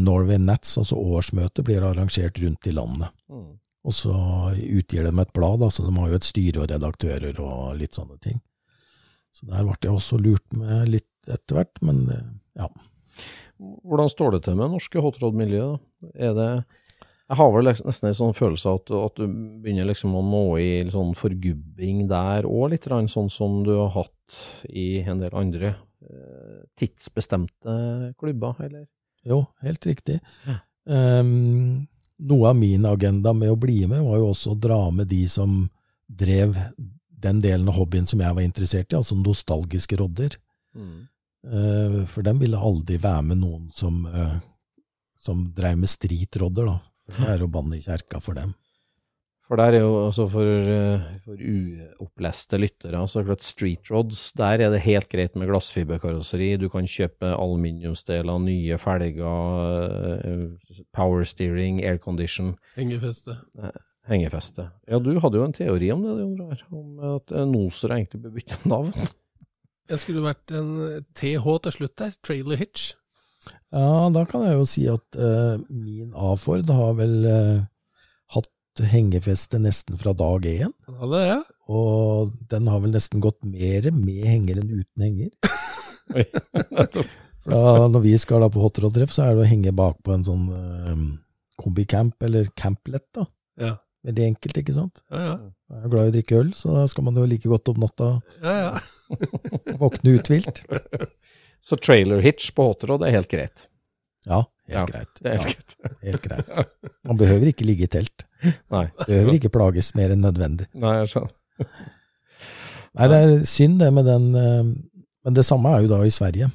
Norway Nats, altså årsmøtet, blir arrangert rundt i landet. mm. Og så utgir de et blad, da, så de har jo et styre og redaktører og litt sånne ting. Så der ble jeg også lurt med litt etter hvert, men eh, ja. Hvordan står det til med norske hotrod-miljøet? Er det Jeg har vel liksom nesten en sånn følelse av at, at du begynner liksom å nå i sånn forgubbing der òg, litt sånn som du har hatt i en del andre eh, tidsbestemte klubber, eller? Jo, helt riktig. Ja. Ehm, noe av min agenda med å bli med, var jo også å dra med de som drev den delen av hobbyen som jeg var interessert i, altså nostalgiske rodder. Eh, For dem ville aldri være med noen som, uh, som drev med stritrodder, da. Det er å banne i kjerka for dem. For der er jo altså for, eh, for uoppleste lyttere, så klart street rods, der er det helt greit med glassfiberkarosseri. Du kan kjøpe aluminiumsdeler, nye felger, eh, power steering, aircondition, Hengefeste. hengefeste. Ja, du hadde jo en teori om det, om at eh, Noser egentlig bør bytte navn. Jeg skulle vært en TH til slutt der. Trailer hitch. Ja, da kan jeg jo si at uh, min A-Ford har vel eh, hatt hengefeste nesten fra dag én. Ja, det, er. Og den har vel nesten gått mer med henger enn uten henger. For da, når vi skal da på hotrod-treff, så er det å henge bak på en sånn um, kombicamp, eller camplet, da. Ja, Veldig enkelt, ikke sant? ja. ja. Jeg er glad i å drikke øl, så da skal man jo like godt om natta ja, ja. våkne uthvilt. Så trailer hitch på hotrod er helt greit. Ja, helt Ja, greit. Det er helt Ja, greit. helt greit. Man behøver ikke ligge i telt. Nei. Behøver ikke plages mer enn nødvendig. Nei, jeg skjønner. Nei, det er synd det med den eh, Men det samme er jo da i Sverige.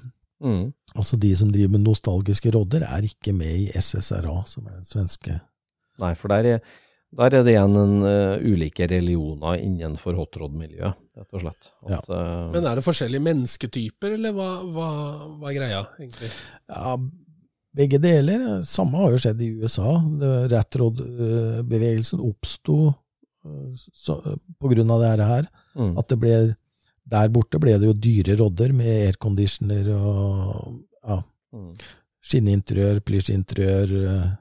Mm. Altså De som driver med nostalgiske rodder, er ikke med i SSRA, som er den svenske Nei, for der er, der er det igjen en, uh, ulike religioner innenfor hotrod-miljøet, rett og slett. At, eh, Men er det forskjellige mennesketyper, eller hva, hva, hva er greia, egentlig? Ja, begge deler. Samme har jo skjedd i USA. Ratrod-bevegelsen oppsto eh, så- på grunn av dette her. mm. At det ble Der borte ble det jo dyre rodder med airconditioner og ja, Mm. skinninteriør, plysjinteriør. eh,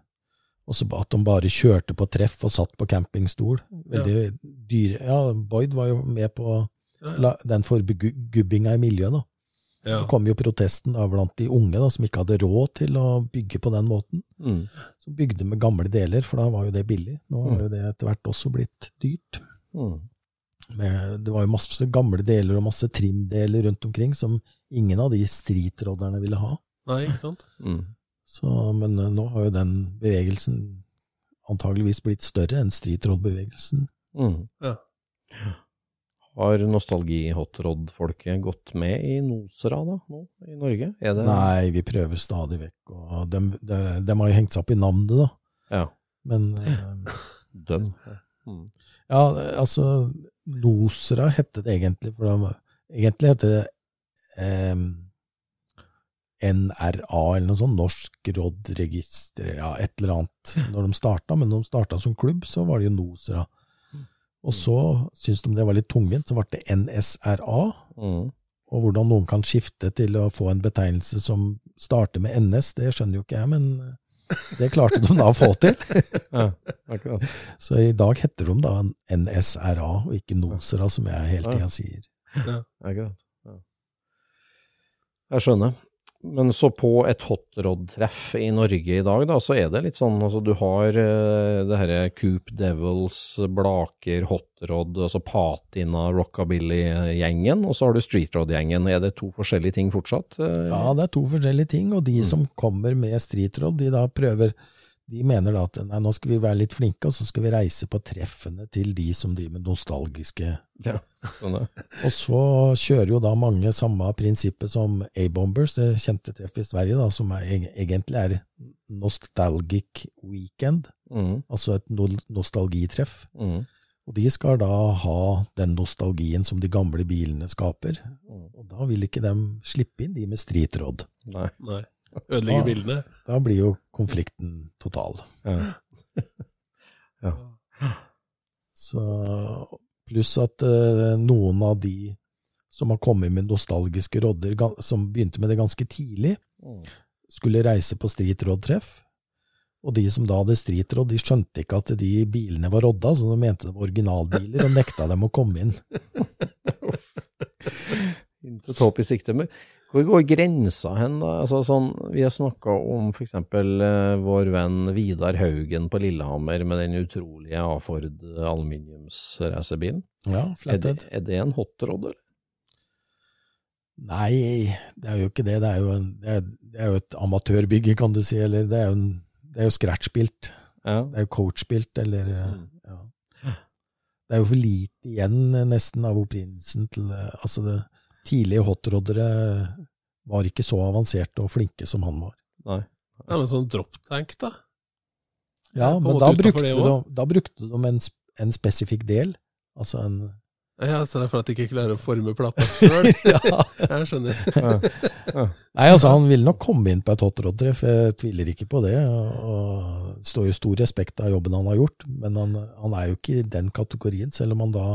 Og så at de bare kjørte på treff og satt på campingstol. Veldig dyre. Ja, Boyd var jo med på Ja, ja. den forgubbinga i miljøet, da. Ja. Så kom jo protesten da blant de unge da, som ikke hadde råd til å bygge på den måten. Mm. Som bygde med gamle deler, for da var jo det billig. Nå har Mm. jo det etter hvert også blitt dyrt. Mm. Med, det var jo masse gamle deler og masse trimdeler rundt omkring som ingen av de streetrodderne ville ha. Nei, ikke sant? Mm. Så, men eh, nå har jo den bevegelsen antageligvis blitt større enn stritroddbevegelsen. Mm. Ja. Har nostalgi-hotrod-folket gått med i Nosera da, nå i Norge? Det Nei, vi prøver stadig vekk, og de, de, de, har jo hengt seg opp i navnet, da. Ja. Men eh, Døm. Mm. Ja, altså Nosra hette det egentlig, for det egentlig heter det eh, NRA eller noe sånt, Norsk Rådregister, ja, et eller annet, når de starta, men når de starta som klubb, så var det jo Nosra. Og så syntes de det var litt tungvint, så ble det NSRA, Mm. og hvordan noen kan skifte til å få en betegnelse som starter med NS, det skjønner jo ikke jeg, men det klarte de da å få til. Ja, akkurat. Så i dag heter de da NSRA, og ikke Nosera, som jeg hele tida sier. Akkurat. Ja. Jeg skjønner. Men så på et hotrod-treff i Norge i dag, da, så er det litt sånn altså du har uh, det herre Coop Devils, Blaker, Hotrod, altså Patina, Rockabilly-gjengen, og så har du Streetrod-gjengen. Er det to forskjellige ting fortsatt? Uh, Ja, det er to forskjellige ting, og de Mm. som kommer med streetrod, de da prøver De mener da at nei, nå skal vi være litt flinke, og så skal vi reise på treffene til de som driver med nostalgiske Ja, sånn Og så kjører jo da mange samme prinsippet som A-Bombers, det kjente treffet i Sverige, da, som er, egentlig er Nostalgic Weekend, Mm, altså et no nostalgitreff. mm, Og de skal da ha den nostalgien som de gamle bilene skaper. mm. Og da vil ikke de slippe inn de med stritråd. Nei. Nei. Ødelegger da, bildene. Da blir jo konflikten total. Ja. Så, pluss at uh, noen av de som har kommet med nostalgiske rodder, som begynte med det ganske tidlig, Mm. skulle reise på streetrådtreff. Og de som da hadde streetråd, de skjønte ikke at de bilene var rodda, så de mente det var originalbiler, og nekta dem å komme inn. Intet håp i sikte. Men hvor går grensa hen, da? Altså, sånn, vi har snakka om f.eks. Uh, vår venn Vidar Haugen på Lillehammer med den utrolige A-Ford aluminiumsracerbilen. Ja, Er, det- er det en hotrod, eller? Nei, det er jo ikke det. Det er jo, en, det er, det er jo et amatørbygge, kan du si. Eller det er jo, en, det er jo scratchbilt. Ja. Det er jo coachspilt, eller eh, Mm. ja. Det er jo for lite igjen, eh, nesten, av opprinnelsen til eh, Altså, det tidlige hotroddere var ikke så avanserte og flinke som han var. Nei. Ja, men sånn drop tank, da? Ja, men da brukte, de, da brukte de en, en spesifikk del. Altså en Ja, Så det er for at de ikke klarer å forme plata sjøl? ja. Jeg skjønner. Nei, altså Han ville nok komme inn på et hotroddtreff, jeg tviler ikke på det. Og, og står jo stor respekt av jobben han har gjort, men han, han er jo ikke i den kategorien, selv om han da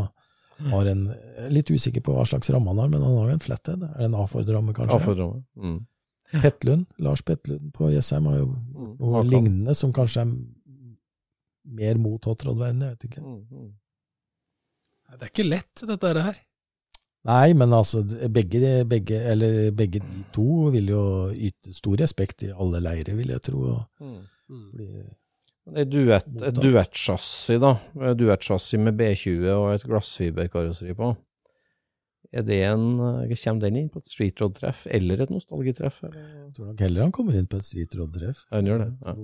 har en Litt usikker på hva slags ramme han har, men han har jo en flathead. Er det en A-Ford-ramme, kanskje? A-Ford-ramme. Mm. Petlund, Lars Petlund på Jessheim har jo Mm. noe Makan. lignende, som kanskje er mer mot hotrod-verdenen, jeg vet ikke. Mm, mm. Det er ikke lett, dette her. Nei, men altså, begge, begge, eller begge de to vil jo yte stor respekt i alle leirer, vil jeg tro. og Mm. Mm. bli Duett, et duettsjassi, da. Et Duettsjassi med B20 og et glassfiberkarosseri på. Er det en Kommer den inn på et streetroad-treff, eller et nostalgitreff? Eller? Jeg tror nok heller han kommer inn på et streetroad-treff. Han gjør det. Ja.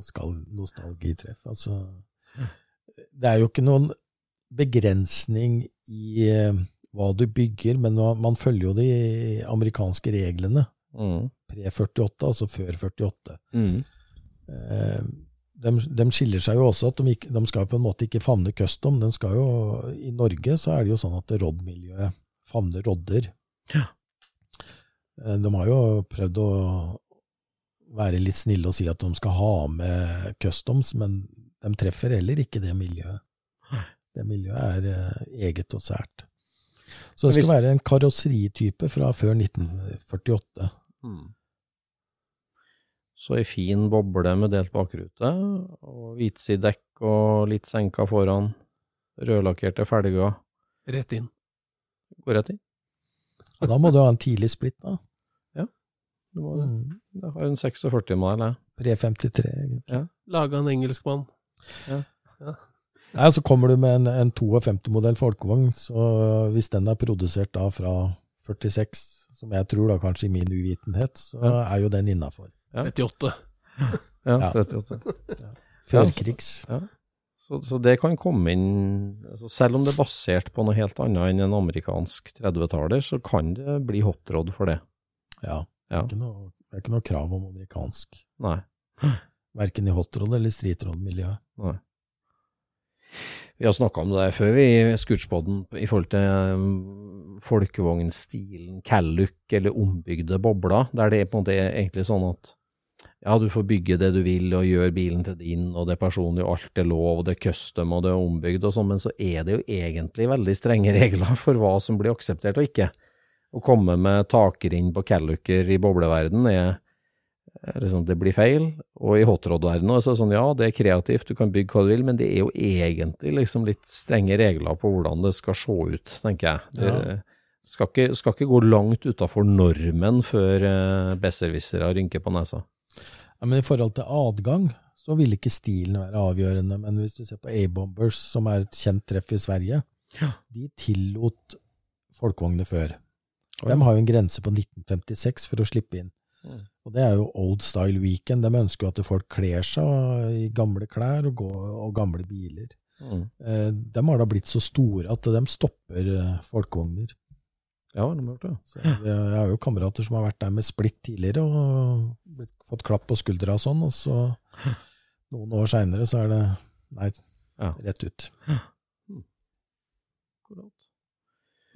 nostalgitreff. Altså, det er jo ikke noen begrensning i eh, hva du bygger, men man følger jo de amerikanske reglene. Mm. Pre-48, altså før 48. Mm. Eh, de, de skiller seg jo også at de, ikke, de skal på en måte ikke favne custom. De skal jo, I Norge så er det jo sånn at Rodd-miljøet favner rodder. Ja. Eh, De har jo prøvd å være litt snille og si at de skal ha med customs, men de treffer heller ikke det miljøet. Det miljøet er eh, eget og sært. Så det skal være en karosseritype fra før 1948. Mm. Så ei fin boble med delt bakrute, og hvitsidekk og litt senka foran. Rødlakkerte felger. Rett inn. Går rett inn. Ja, da må du ha en tidlig splitt, da. Du må, Mm. Jeg har en 46 mal, jeg. Pre-53, egentlig. Ja. Laga en engelskmann. Nei, Så kommer du med en, en 52-modell folkevogn, så hvis den er produsert da fra 46, som jeg tror da kanskje i min uvitenhet, så Ja. er jo den innafor. Ja. 38. Ja, Ja. 38. Førkrigs. Så, så det kan komme inn altså Selv om det er basert på noe helt annet enn en amerikansk 30-taller, så kan det bli hotrod for det. Ja. Ja. Det, er ikke noe, det er ikke noe krav om amerikansk. Nei. Verken i hotrod eller streetrod-miljøet. Nei. Vi har snakka om det før, vi i Scootspoden, i forhold til um, folkevognstilen, Calluck eller ombygde bobler, der det på en måte er egentlig sånn at ja, du får bygge det du vil og gjøre bilen til din, og det er personlig, og alt er lov, og det er custom, og det er ombygd og sånn, men så er det jo egentlig veldig strenge regler for hva som blir akseptert og ikke. Å komme med takrinn på Calluker i bobleverden er liksom, det blir feil. Og i hotrod-verdenen er det sånn, ja, det er kreativt, du kan bygge hva du vil, men det er jo egentlig liksom litt strenge regler på hvordan det skal se ut, tenker jeg. Det skal, ikke, skal ikke gå langt utafor normen før uh, besserwissere rynker på nesa. Ja, men i forhold til adgang, så vil ikke stilen være avgjørende. Men hvis du ser på A-Bombers, som er et kjent treff i Sverige, de tillot folkevogner før. De har jo en grense på 1956 for å slippe inn. Mm. Og det er jo old style weekend. De ønsker jo at folk kler seg i gamle klær og, går, og gamle biler. Mm. Eh, de har da blitt så store at de stopper eh, folkevogner. Ja, de har gjort det. Så jeg, jeg har jo kamerater som har vært der med splitt tidligere og blitt, fått klapp på skuldra og sånn, og så noen år seinere så er det nei, Ja. rett ut.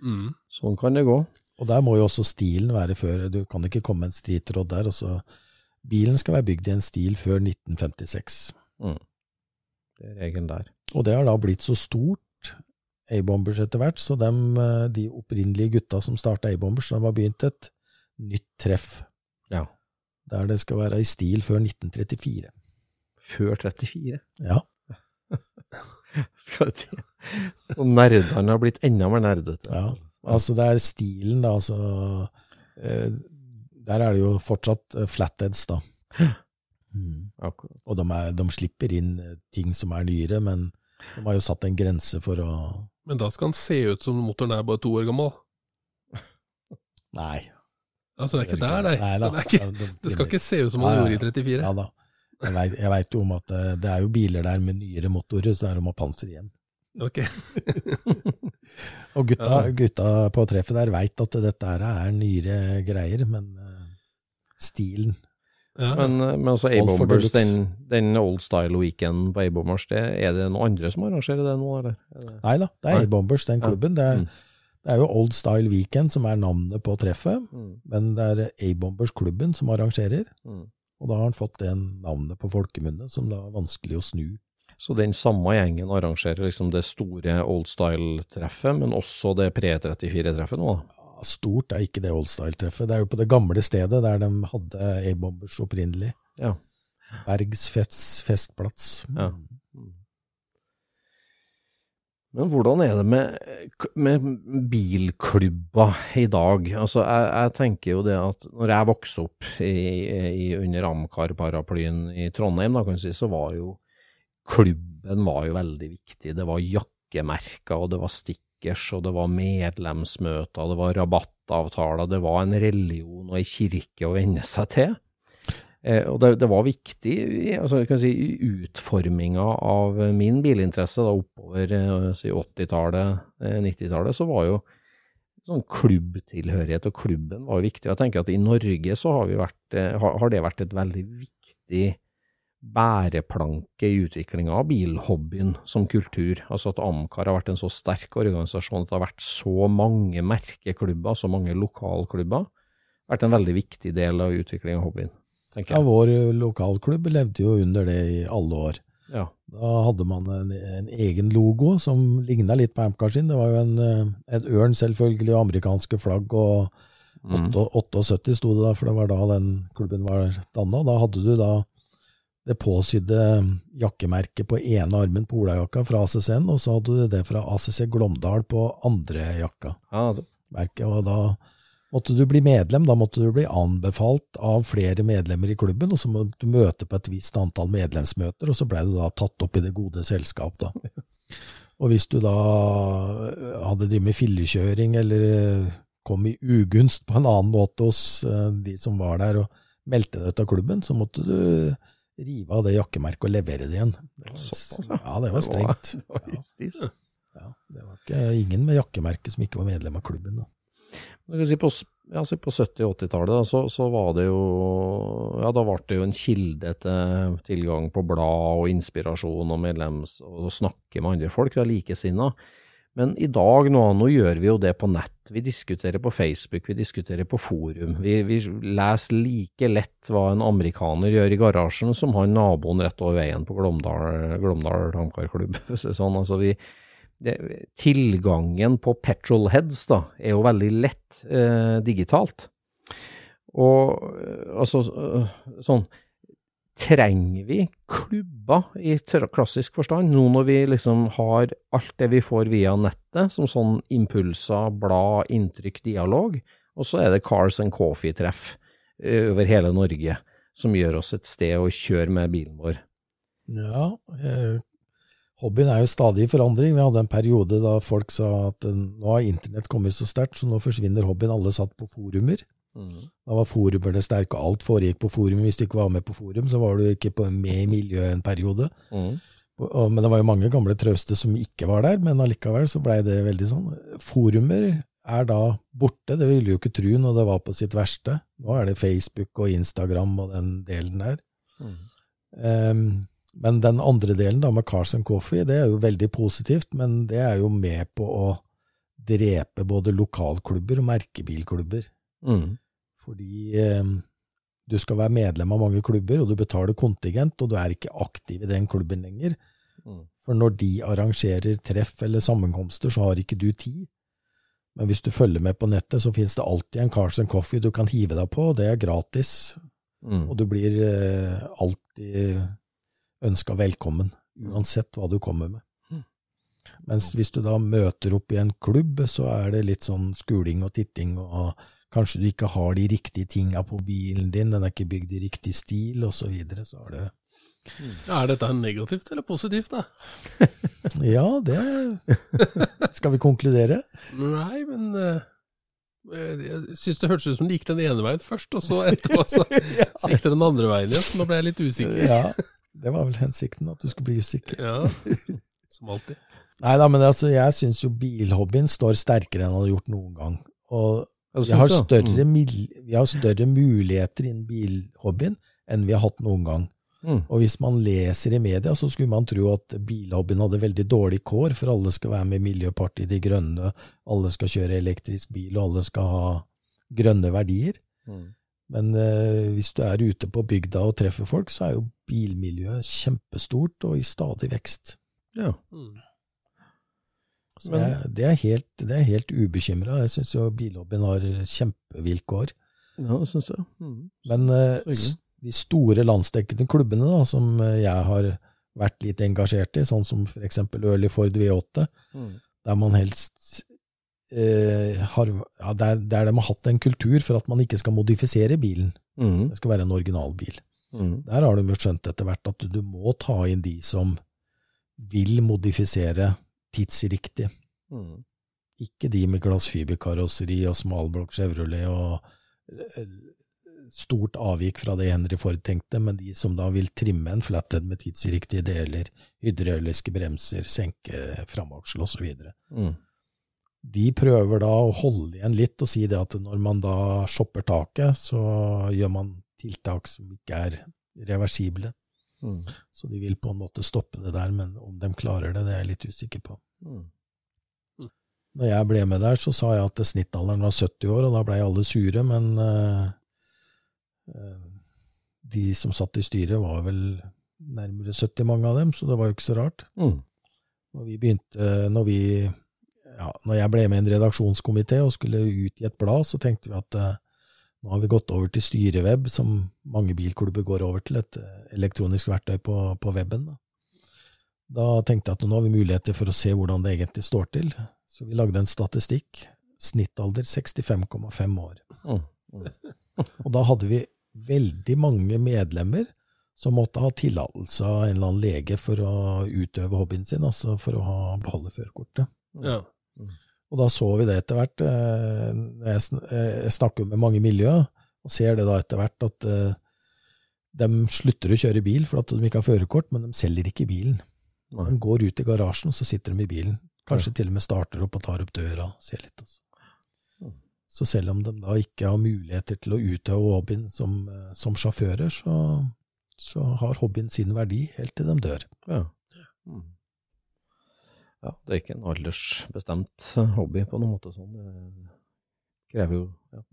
Mm. Sånn kan det gå. Og der må jo også stilen være før. Du kan ikke komme med en stritråd der. og så Bilen skal være bygd i en stil før 1956. Mm. Det er regelen der. Og det har da blitt så stort, A-bombers etter hvert, så dem, eh, de opprinnelige gutta som starta A-bombers, de har begynt et nytt treff. Ja. Der det skal være i stil før 1934. Før 34. Ja. Skal det. Så nerdene har blitt enda mer nerdete. Ja. Altså, det er stilen, da. Altså, eh, der er det jo fortsatt eh, flatheads, da. Mm. Og de, er, de slipper inn ting som er nyere, men de har jo satt en grense for å Men da skal den se ut som motoren er bare to år gammel. Nei. Altså, det er ikke der, nei. Nei da. det, ikke, det skal ikke se ut som man gjorde i 34. Ja da. Jeg vet, jo om at det, det er jo biler der med nyere motorer, så er de har panser igjen. Ok. Og gutta, gutta på treffet der veit at dette er nyere greier, men eh, stilen Ja. Men, eh, men altså A-Bombers, den, den old style weekenden på A-Bombers, er det noen andre som arrangerer det nå, eller? Er det- Nei da, det er A-Bombers, den klubben. Det er, Mm. det er jo Old Style Weekend som er navnet på treffet, Mm. men det er A-Bombers-klubben som arrangerer. Mm. Og da har han fått det navnet på folkemunne, som da er vanskelig å snu. Så den samme gjengen arrangerer liksom det store old style-treffet, men også det pre-34-treffet nå, da? Stort er ikke det Old Style-treffet. Det er jo på det gamle stedet der de hadde A-Bombers opprinnelig. Ja. Bergs fest, festplass. Ja. Men hvordan er det med, med bilklubba i dag? Altså, jeg, jeg tenker jo det at når jeg vokste opp i, i, under Amcar-paraplyen i Trondheim, da kan du si, så var jo klubben var jo veldig viktig. Det var jakkemerker, og det var stickers, og det var medlemsmøter, det var rabattavtaler, det var en religion og ei kirke å venne seg til. Eh, og det, det var viktig altså, kan si, utforminga av min bilinteresse da, oppover eh, si 80-tallet, eh, 90-tallet, så var jo sånn klubbtilhørighet og klubben var jo viktig. Jeg tenker at i Norge så har, vært, eh, har, har det vært et veldig viktig bæreplanke i utviklinga av bilhobbyen som kultur. Altså at Amcar har vært en så sterk organisasjon at det har vært så mange merkeklubber, så mange lokalklubber. Vært en veldig viktig del av utviklinga av hobbyen, tenker jeg. Ja, vår lokalklubb levde jo under det i alle år. Ja. Da hadde man en, en egen logo som ligna litt på Amcar sin. Det var jo en, en ørn, selvfølgelig, og amerikanske flagg, og Mm. 78 sto det da, for det var da den klubben var danna. Da hadde du da det påsydde jakkemerket på ene armen på olajakka fra ACC-en, og så hadde du det fra ACC Glåmdal på andre jakka. Ja, merket, og da måtte du bli medlem, da måtte du bli anbefalt av flere medlemmer i klubben, og så måtte du møte på et visst antall medlemsmøter, og så blei du da tatt opp i det gode selskap, da. Og hvis du da hadde drevet med fillekjøring, eller kom i ugunst på en annen måte hos eh, de som var der, og meldte deg ut av klubben, så måtte du rive av det jakkemerket og levere det igjen. Det var, Såpass, ja. ja, det var strengt. Det var Ja. justis. Ja, det var ikke ingen med jakkemerke som ikke var medlem av klubben. Si på, si på 70- og 80-tallet da, så, så var det jo Ja, da ble det jo en kilde til tilgang på blad og inspirasjon og medlems... og snakke med andre folk, det likesinna. Men i dag nå, nå gjør vi jo det på nett. Vi diskuterer på Facebook, vi diskuterer på forum. Vi, vi leser like lett hva en amerikaner gjør i garasjen, som han naboen rett over veien på Glåmdal, Glåmdal Tamkarklubb. Sånn, altså vi, det, tilgangen på petrolheads da, er jo veldig lett eh, digitalt. Og eh, altså eh, sånn Trenger vi klubber i klassisk forstand, nå når vi liksom har alt det vi får via nettet, som sånn impulser, blad, inntrykk, dialog, og så er det Cars and Coffee-treff eh, over hele Norge, som gjør oss et sted å kjøre med bilen vår. Ja, eh, hobbyen er jo stadig i forandring. Vi hadde en periode da folk sa at eh, nå har internett kommet så sterkt, så nå forsvinner hobbyen. Alle satt på forumer. Da var forumene sterke, og alt foregikk på forum. Hvis du ikke var med på forum, så var du ikke på, med i miljøet en periode. Mm. Og- Men det var jo mange gamle trauste som ikke var der, men allikevel så blei det veldig sånn. Forumer er da borte, det ville jo ikke tro når det var på sitt verste. Nå er det Facebook og Instagram og den delen der. Ehm, men den andre delen da med Carson Coffee, det er jo veldig positivt, men det er jo med på å drepe både lokalklubber og merkebilklubber. Mm. Fordi eh, du skal være medlem av mange klubber, og du betaler kontingent, og du er ikke aktiv i den klubben lenger. Mm. For når de arrangerer treff eller sammenkomster, så har ikke du tid. Men hvis du følger med på nettet, så finnes det alltid en Carson Coffee du kan hive deg på, og det er gratis. Mm. Og du blir eh, alltid ønska velkommen, uansett hva du kommer med. Mm. Mens hvis du da møter opp i en klubb, så er det litt sånn skuling og titting, og kanskje du ikke har de riktige tinga på bilen din, den er ikke bygd i riktig stil, og så videre. Så er det Er dette negativt eller positivt, da? Ja, det skal vi konkludere. Nei, men Eh, Jeg syns det hørtes ut som det gikk den ene veien først, og så etterpå så, så gikk det den andre veien igjen. Så nå ble jeg litt usikker. Ja, det var vel hensikten, at du skulle bli usikker. Ja, Som alltid. Nei da, men altså, jeg syns jo bilhobbyen står sterkere enn den har gjort noen gang. Og vi har, større, Mm. vi har større muligheter innen bilhobbyen enn vi har hatt noen gang. Mm. Og hvis man leser i media, så skulle man tro at bilhobbyen hadde veldig dårlig kår, for alle skal være med i Miljøpartiet De Grønne, alle skal kjøre elektrisk bil, og alle skal ha grønne verdier. Mm. Men eh, hvis du er ute på bygda og treffer folk, så er jo bilmiljøet kjempestort og i stadig vekst. Ja. Mm. Men- jeg, det, er helt, det er helt ubekymra. Jeg syns jo bilhobbyen har kjempevilkår. ja, det syns jeg. Mm. Men uh, de store landsdekkende klubbene da, som eh, jeg har vært litt engasjert i, sånn som for eksempel Early Ford V8, Mm. der man helst uh, har ja, der, der de har hatt en kultur for at man ikke skal modifisere bilen. Mm. Det skal være en originalbil. Mm. Der har de skjønt etter hvert at du må ta inn de som vil modifisere tidsriktig. Mm. Ikke de med glassfiberkarosseri og smalblokk Chevrolet og eh, stort avvik fra det Henry Ford tenkte, men de som da vil trimme en flathead med tidsriktige deler, hydrauliske bremser, senke framaksel osv. Mm. De prøver da å holde igjen litt og si det at når man da shopper taket, så gjør man tiltak som ikke er reversible. Mm. Så de vil på en måte stoppe det der, men om de klarer det, det er jeg litt usikker på. Mm. Når jeg ble med der, så sa jeg at snittalderen var 70 år, og da blei alle sure, men eh, de som satt i styret, var vel nærmere 70, mange av dem, så det var jo ikke så rart. Mm. Når vi begynte, når vi ja, når jeg ble med i en redaksjonskomité og skulle ut i et blad, så tenkte vi at eh, nå har vi gått over til styreweb, som mange bilklubber går over til, et eh, elektronisk verktøy på, på weben. Da. da tenkte jeg at nå har vi muligheter for å se hvordan det egentlig står til. Så vi lagde en statistikk. Snittalder 65,5 år. Mm. Mm. Og da hadde vi veldig mange medlemmer som måtte ha tillatelse av en eller annen lege for å utøve hobbyen sin, altså for å ha, beholde førerkortet. Ja. Og da så vi det etter hvert. eh, Jeg sn- jeg snakker med mange i miljøet, og ser det da etter hvert at eh, de slutter å kjøre bil for at de ikke har førerkort, men de selger ikke bilen. De går ut i garasjen, og så sitter de i bilen. Kanskje til og med starter opp og tar opp døra og ser litt. Altså. Så selv om de da ikke har muligheter til å utøve hobbyen som, eh, som sjåfører, så, så har hobbyen sin verdi helt til de dør. Ja. Mm. Ja. Det er ikke en aldersbestemt hobby på noen måte sånn. Det krever jo ja.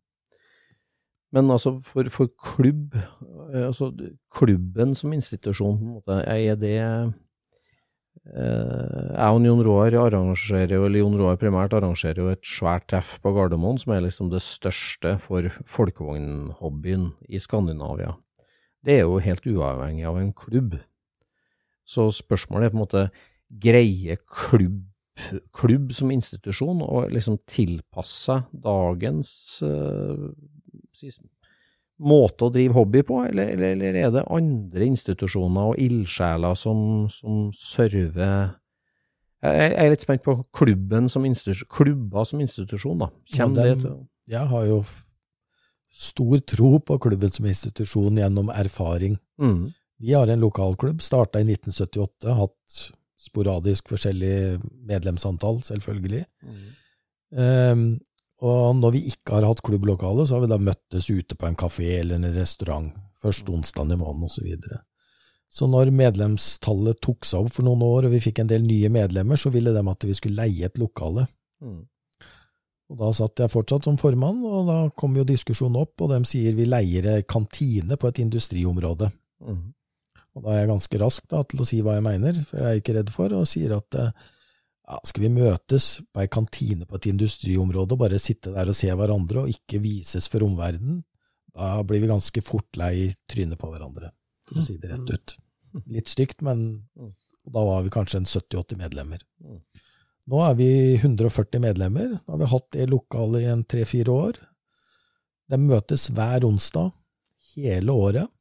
Men altså, for, for klubb, eh, altså klubben som institusjon, på en måte, er det eh, Jeg og Jon Roar arrangerer jo, eller Jon Roar primært arrangerer jo et svært treff på Gardermoen, som er liksom det største for folkevognhobbyen i Skandinavia. Det er jo helt uavhengig av en klubb. Så spørsmålet er på en måte, greier klubb, klubb som institusjon og liksom tilpasse dagens uh, måte å drive hobby på, eller, eller, eller er det andre institusjoner og ildsjeler som, som server jeg er litt spent på klubben som klubber som institusjon, da. Kommer Ja, det til Jeg har jo stor tro på klubben som institusjon gjennom erfaring. mm, Vi har en lokalklubb, starta i 1978, hatt sporadisk forskjellig medlemsantall, selvfølgelig. Ehm, og når vi ikke har hatt klubblokale, så har vi da møttes ute på en kafé eller en restaurant Først onsdag i måneden osv. Så, videre. så når medlemstallet tok seg opp for noen år, og vi fikk en del nye medlemmer, så ville de at vi skulle leie et lokale. mm, Og da satt jeg fortsatt som formann, og da kom jo diskusjonen opp, og de sier vi leier ei kantine på et industriområde. mm, Og da er jeg ganske rask da, til å si hva jeg mener, for jeg er ikke redd for, og sier at eh, ja, skal vi møtes på ei kantine på et industriområde og bare sitte der og se hverandre og ikke vises for omverdenen, da blir vi ganske fort lei trynet på hverandre, for å si det rett ut. Litt stygt, men da var vi kanskje en 70-80 medlemmer. Mm. Nå er vi 140 medlemmer. Nå har vi hatt det lokalet i en tre-fire år. De møtes hver onsdag hele året.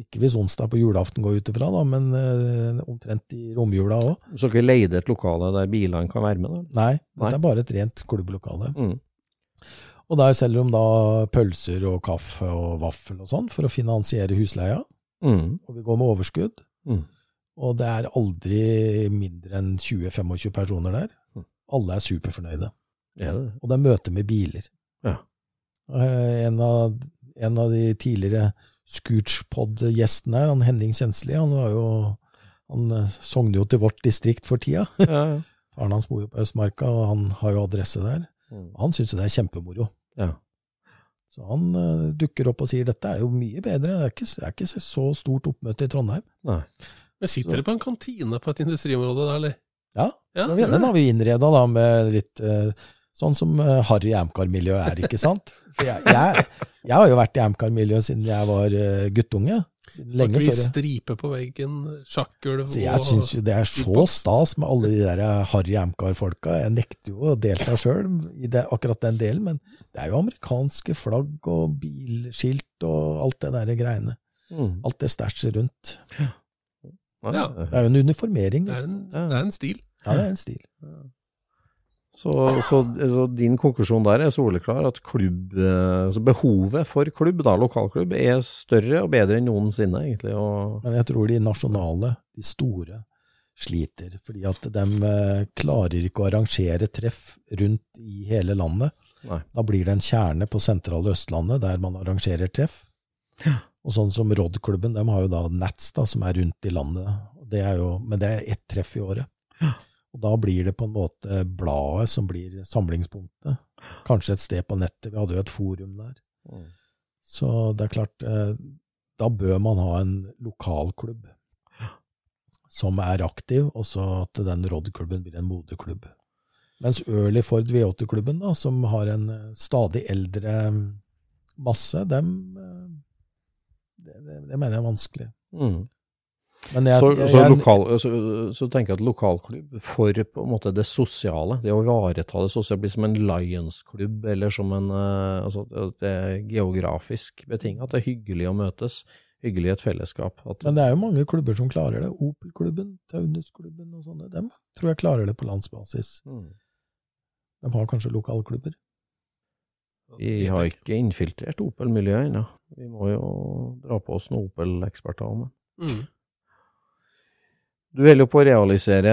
Ikke hvis onsdag på julaften går ut ifra, da, men eh, omtrent i romjula òg. Så dere leide et lokale der bilene kan være med? Da? Nei, Nei. er bare et rent klubblokale. Mm. Og der selger de da pølser og kaffe og vaffel og sånn for å finansiere husleia. Mm. Og vi går med overskudd. Mm. Og det er aldri mindre enn 20-25 personer der. Mm. Alle er superfornøyde. Ja? Og det er møte med biler. Ja. Eh, En av, en av de tidligere Scootspod-gjestene her, han Henning Kjensli, han var jo han eh, sogner jo til vårt distrikt for tida. Ja, ja. Faren hans bor jo på Østmarka, og han har jo adresse der. Mm. Han syns jo det er kjempemoro. ja. Så han uh, dukker opp og sier dette er jo mye bedre, det er ikke, det er ikke så stort oppmøte i Trondheim. Nei. Men sitter det på en kantine på et industriområde der, eller? Ja, Ja, den, det. den har vi innreda da med litt eh, sånn som uh, Harry Amcar-miljøet er, ikke sant? For jeg, jeg, jeg har jo vært i Amcar-miljøet siden jeg var uh, guttunge. Lenge før. jeg- stripe på veggen, sjakkgulv Så jeg syns jo det er så stas med alle de der Harry Amcar-folka. Jeg nekter jo å delta sjøl i det, akkurat den delen, men det er jo amerikanske flagg og bilskilt og alt det der greiene. Mm. Alt det stæsjet rundt. Ja. Det er jo en uniformering. Det er en, det er en stil. Ja, det er en stil. Så, så, så din konklusjon der er soleklar, at klubb, eh, altså behovet for klubb, da, lokalklubb, er større og bedre enn noensinne, egentlig. Men jeg tror de nasjonale, de store, sliter. Fordi at de eh, klarer ikke å arrangere treff rundt i hele landet. Nei. Da blir det en kjerne på sentrale Østlandet der man arrangerer treff. Ja. Og sånn som Rodd-klubben, de har jo da Nats, da, som er rundt i landet. Det er jo, men det er ett treff i året. Og da blir det på en måte bladet som blir samlingspunktet. Kanskje et sted på nettet. Vi hadde jo et forum der. Mm. Så det er klart, eh, da bør man ha en lokalklubb som er aktiv, og så at den Rodd-klubben blir en moderklubb. Mens Early Ford V8-klubben, da, som har en eh, stadig eldre masse, dem eh, det, det, det mener jeg er vanskelig. mm. Men jeg, så, så, jeg, lokal, så, så tenker jeg at lokalklubb for på en måte det sosiale, det å ivareta det sosiale, blir som en Lions-klubb, eller som en eh, altså, Det er geografisk betinget, at det er hyggelig å møtes, hyggelig i et fellesskap. At, men det er jo mange klubber som klarer det. Opel-klubben, Taunus-klubben og sånne. Dem tror jeg klarer det på landsbasis. mm. De har kanskje lokalklubber. Vi har ikke infiltrert Opel-miljøet ennå. Vi må jo dra på oss noen Opel-eksperter om det. Mm. Du holder jo på å realisere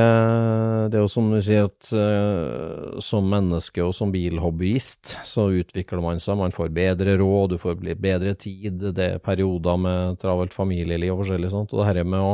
Det er jo som du sier at uh, som menneske og som bilhobbyist så utvikler man seg, man får bedre råd, du får bedre tid, det er perioder med travelt familieliv og forskjellig sånt. Og det her med å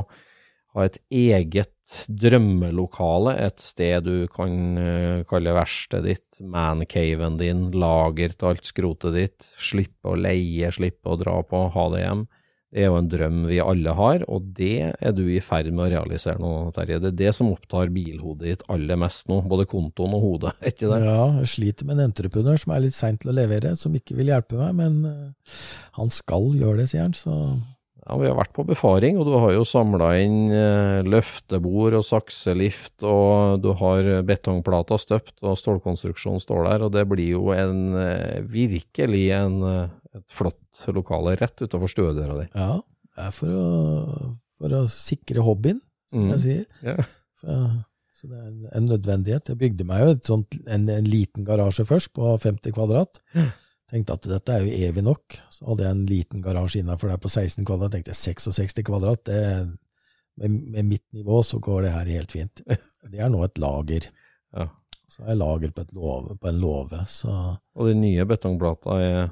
ha et eget drømmelokale, et sted du kan eh, kalle verkstedet ditt, mancaven din, lager til alt skrotet ditt, slippe å leie, slippe å dra på, ha det hjem. Det er jo en drøm vi alle har, og det er du i ferd med å realisere nå, Terje. Det er det som opptar bilhodet ditt aller mest nå, både kontoen og hodet, ikke det? Ja, jeg sliter med en entreprenør som er litt sein til å levere, som ikke vil hjelpe meg, men eh, han skal gjøre det, sier han. Så Ja, Vi har vært på befaring, og du har jo samla inn eh, løftebord og sakselift, og du har betongplata støpt, og stålkonstruksjonen står der, og det blir jo en eh, virkelig en, et flott lokale rett utenfor stuedøra di. ja, det er for å, for å sikre hobbyen, som Mm. jeg sier. Ja. Så, så det er en, en nødvendighet. Jeg bygde meg jo et sånt, en, en liten garasje først, på 50 kvadrat. Tenkte at dette er jo evig nok. Så hadde jeg en liten garasje innafor der på 16 kvadrat. Tenkte jeg 66 kvadrat, det, med, med mitt nivå så går det her helt fint. Det er nå et lager. Ja. Så er jeg lager på, et låve, på en låve, Og de nye betongplata er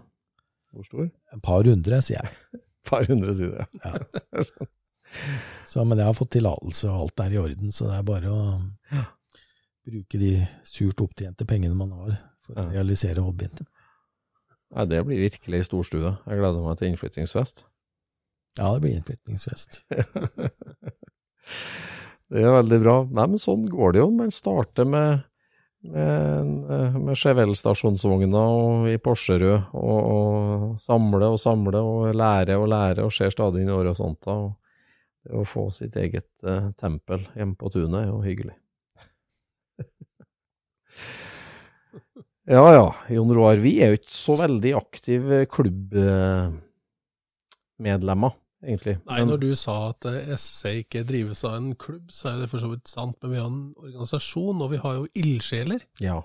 hvor stor? et par hundre, sier jeg. Et par hundre sider. ja. Så, men jeg har fått tillatelse, og alt er i orden, så det er bare å bruke de surt opptjente pengene man har for å realisere hobbyen. Nei, det blir virkelig storstue. Jeg gleder meg til innflyttingsfest. Ja, det blir innflyttingsfest. Det er veldig bra. Nei, men sånn går det jo. Man starter med, med, en- med Chevelle-stasjonsvogna og i Porserød, og, og samle og samle og lære og lære, og ser stadig inn i horisonter. Og det å få sitt eget eh, tempel hjemme på tunet er jo hyggelig. ja ja, Jon Roar, vi er jo ikke så veldig aktive klubbmedlemmer, egentlig. Nei, når du sa at eh, SC ikke drives av en klubb, så er det for så vidt sant, men vi har en organisasjon, og vi har jo ildsjeler. Ja.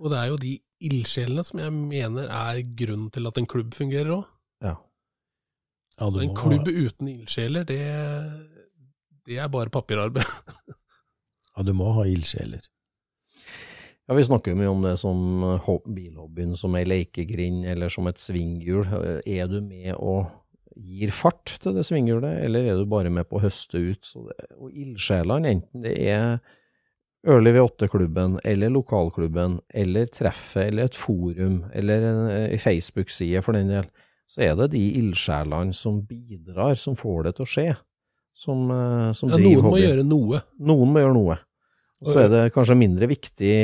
Og det er jo de ildsjelene som jeg mener er grunnen til at en klubb fungerer òg. Ja. Ja, En klubb ha, uten ildsjeler, det, det er bare papirarbeid. ja, du må ha ildsjeler. Ja, Vi snakker jo mye om det som bilhobbyen, som ei lekegrind eller som et svinghjul. Er du med og gir fart til det svinghjulet, eller er du bare med på å høste ut? Så det, og ildsjelene, enten det er Ørli V8-klubben, eller lokalklubben, eller treffet, eller et forum, eller en, en Facebook-side for den del, så er det de ildsjelene som bidrar, som får det til å skje, som, eh, som Ja, noen må gjøre noe. Noen må gjøre noe. Og så er det kanskje mindre viktig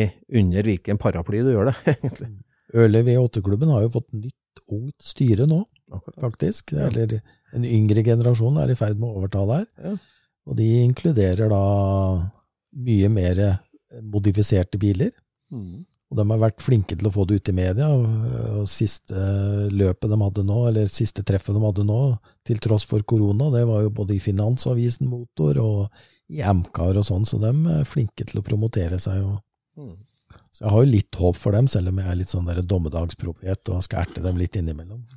under hvilken paraply du gjør det, egentlig. Ørli V8-klubben har jo fått nytt ungt styre nå, faktisk. Eller en yngre generasjon er i ferd med å overta der. Ja. Og de inkluderer da mye mer modifiserte biler. Og de har vært flinke til å få det ut i media. Og siste løpet de hadde nå, eller siste treffet de hadde nå, til tross for korona, det var jo både i Finansavisen Motor og i Amcar og sånn, så de er flinke til å promotere seg. og Mm. Så jeg har jo litt håp for dem, selv om jeg er litt sånn dommedagsprofet og skal erte dem litt innimellom.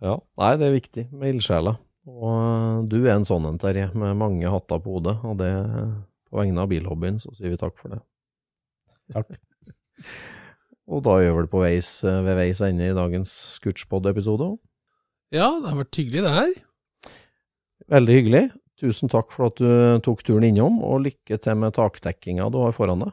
Ja, nei, det er viktig med ildsjela. Og eh, du er en sånn en, Terje, med mange hatter på hodet. Og det, på vegne av bilhobbyen, så sier vi takk for det. Takk. Og da gjør vi det på veis, eh, ved veis ende i dagens Scootspod-episode. Ja, det har vært hyggelig, det her. Veldig hyggelig. Tusen takk for at du tok turen innom, og lykke til med takdekkinga du har foran deg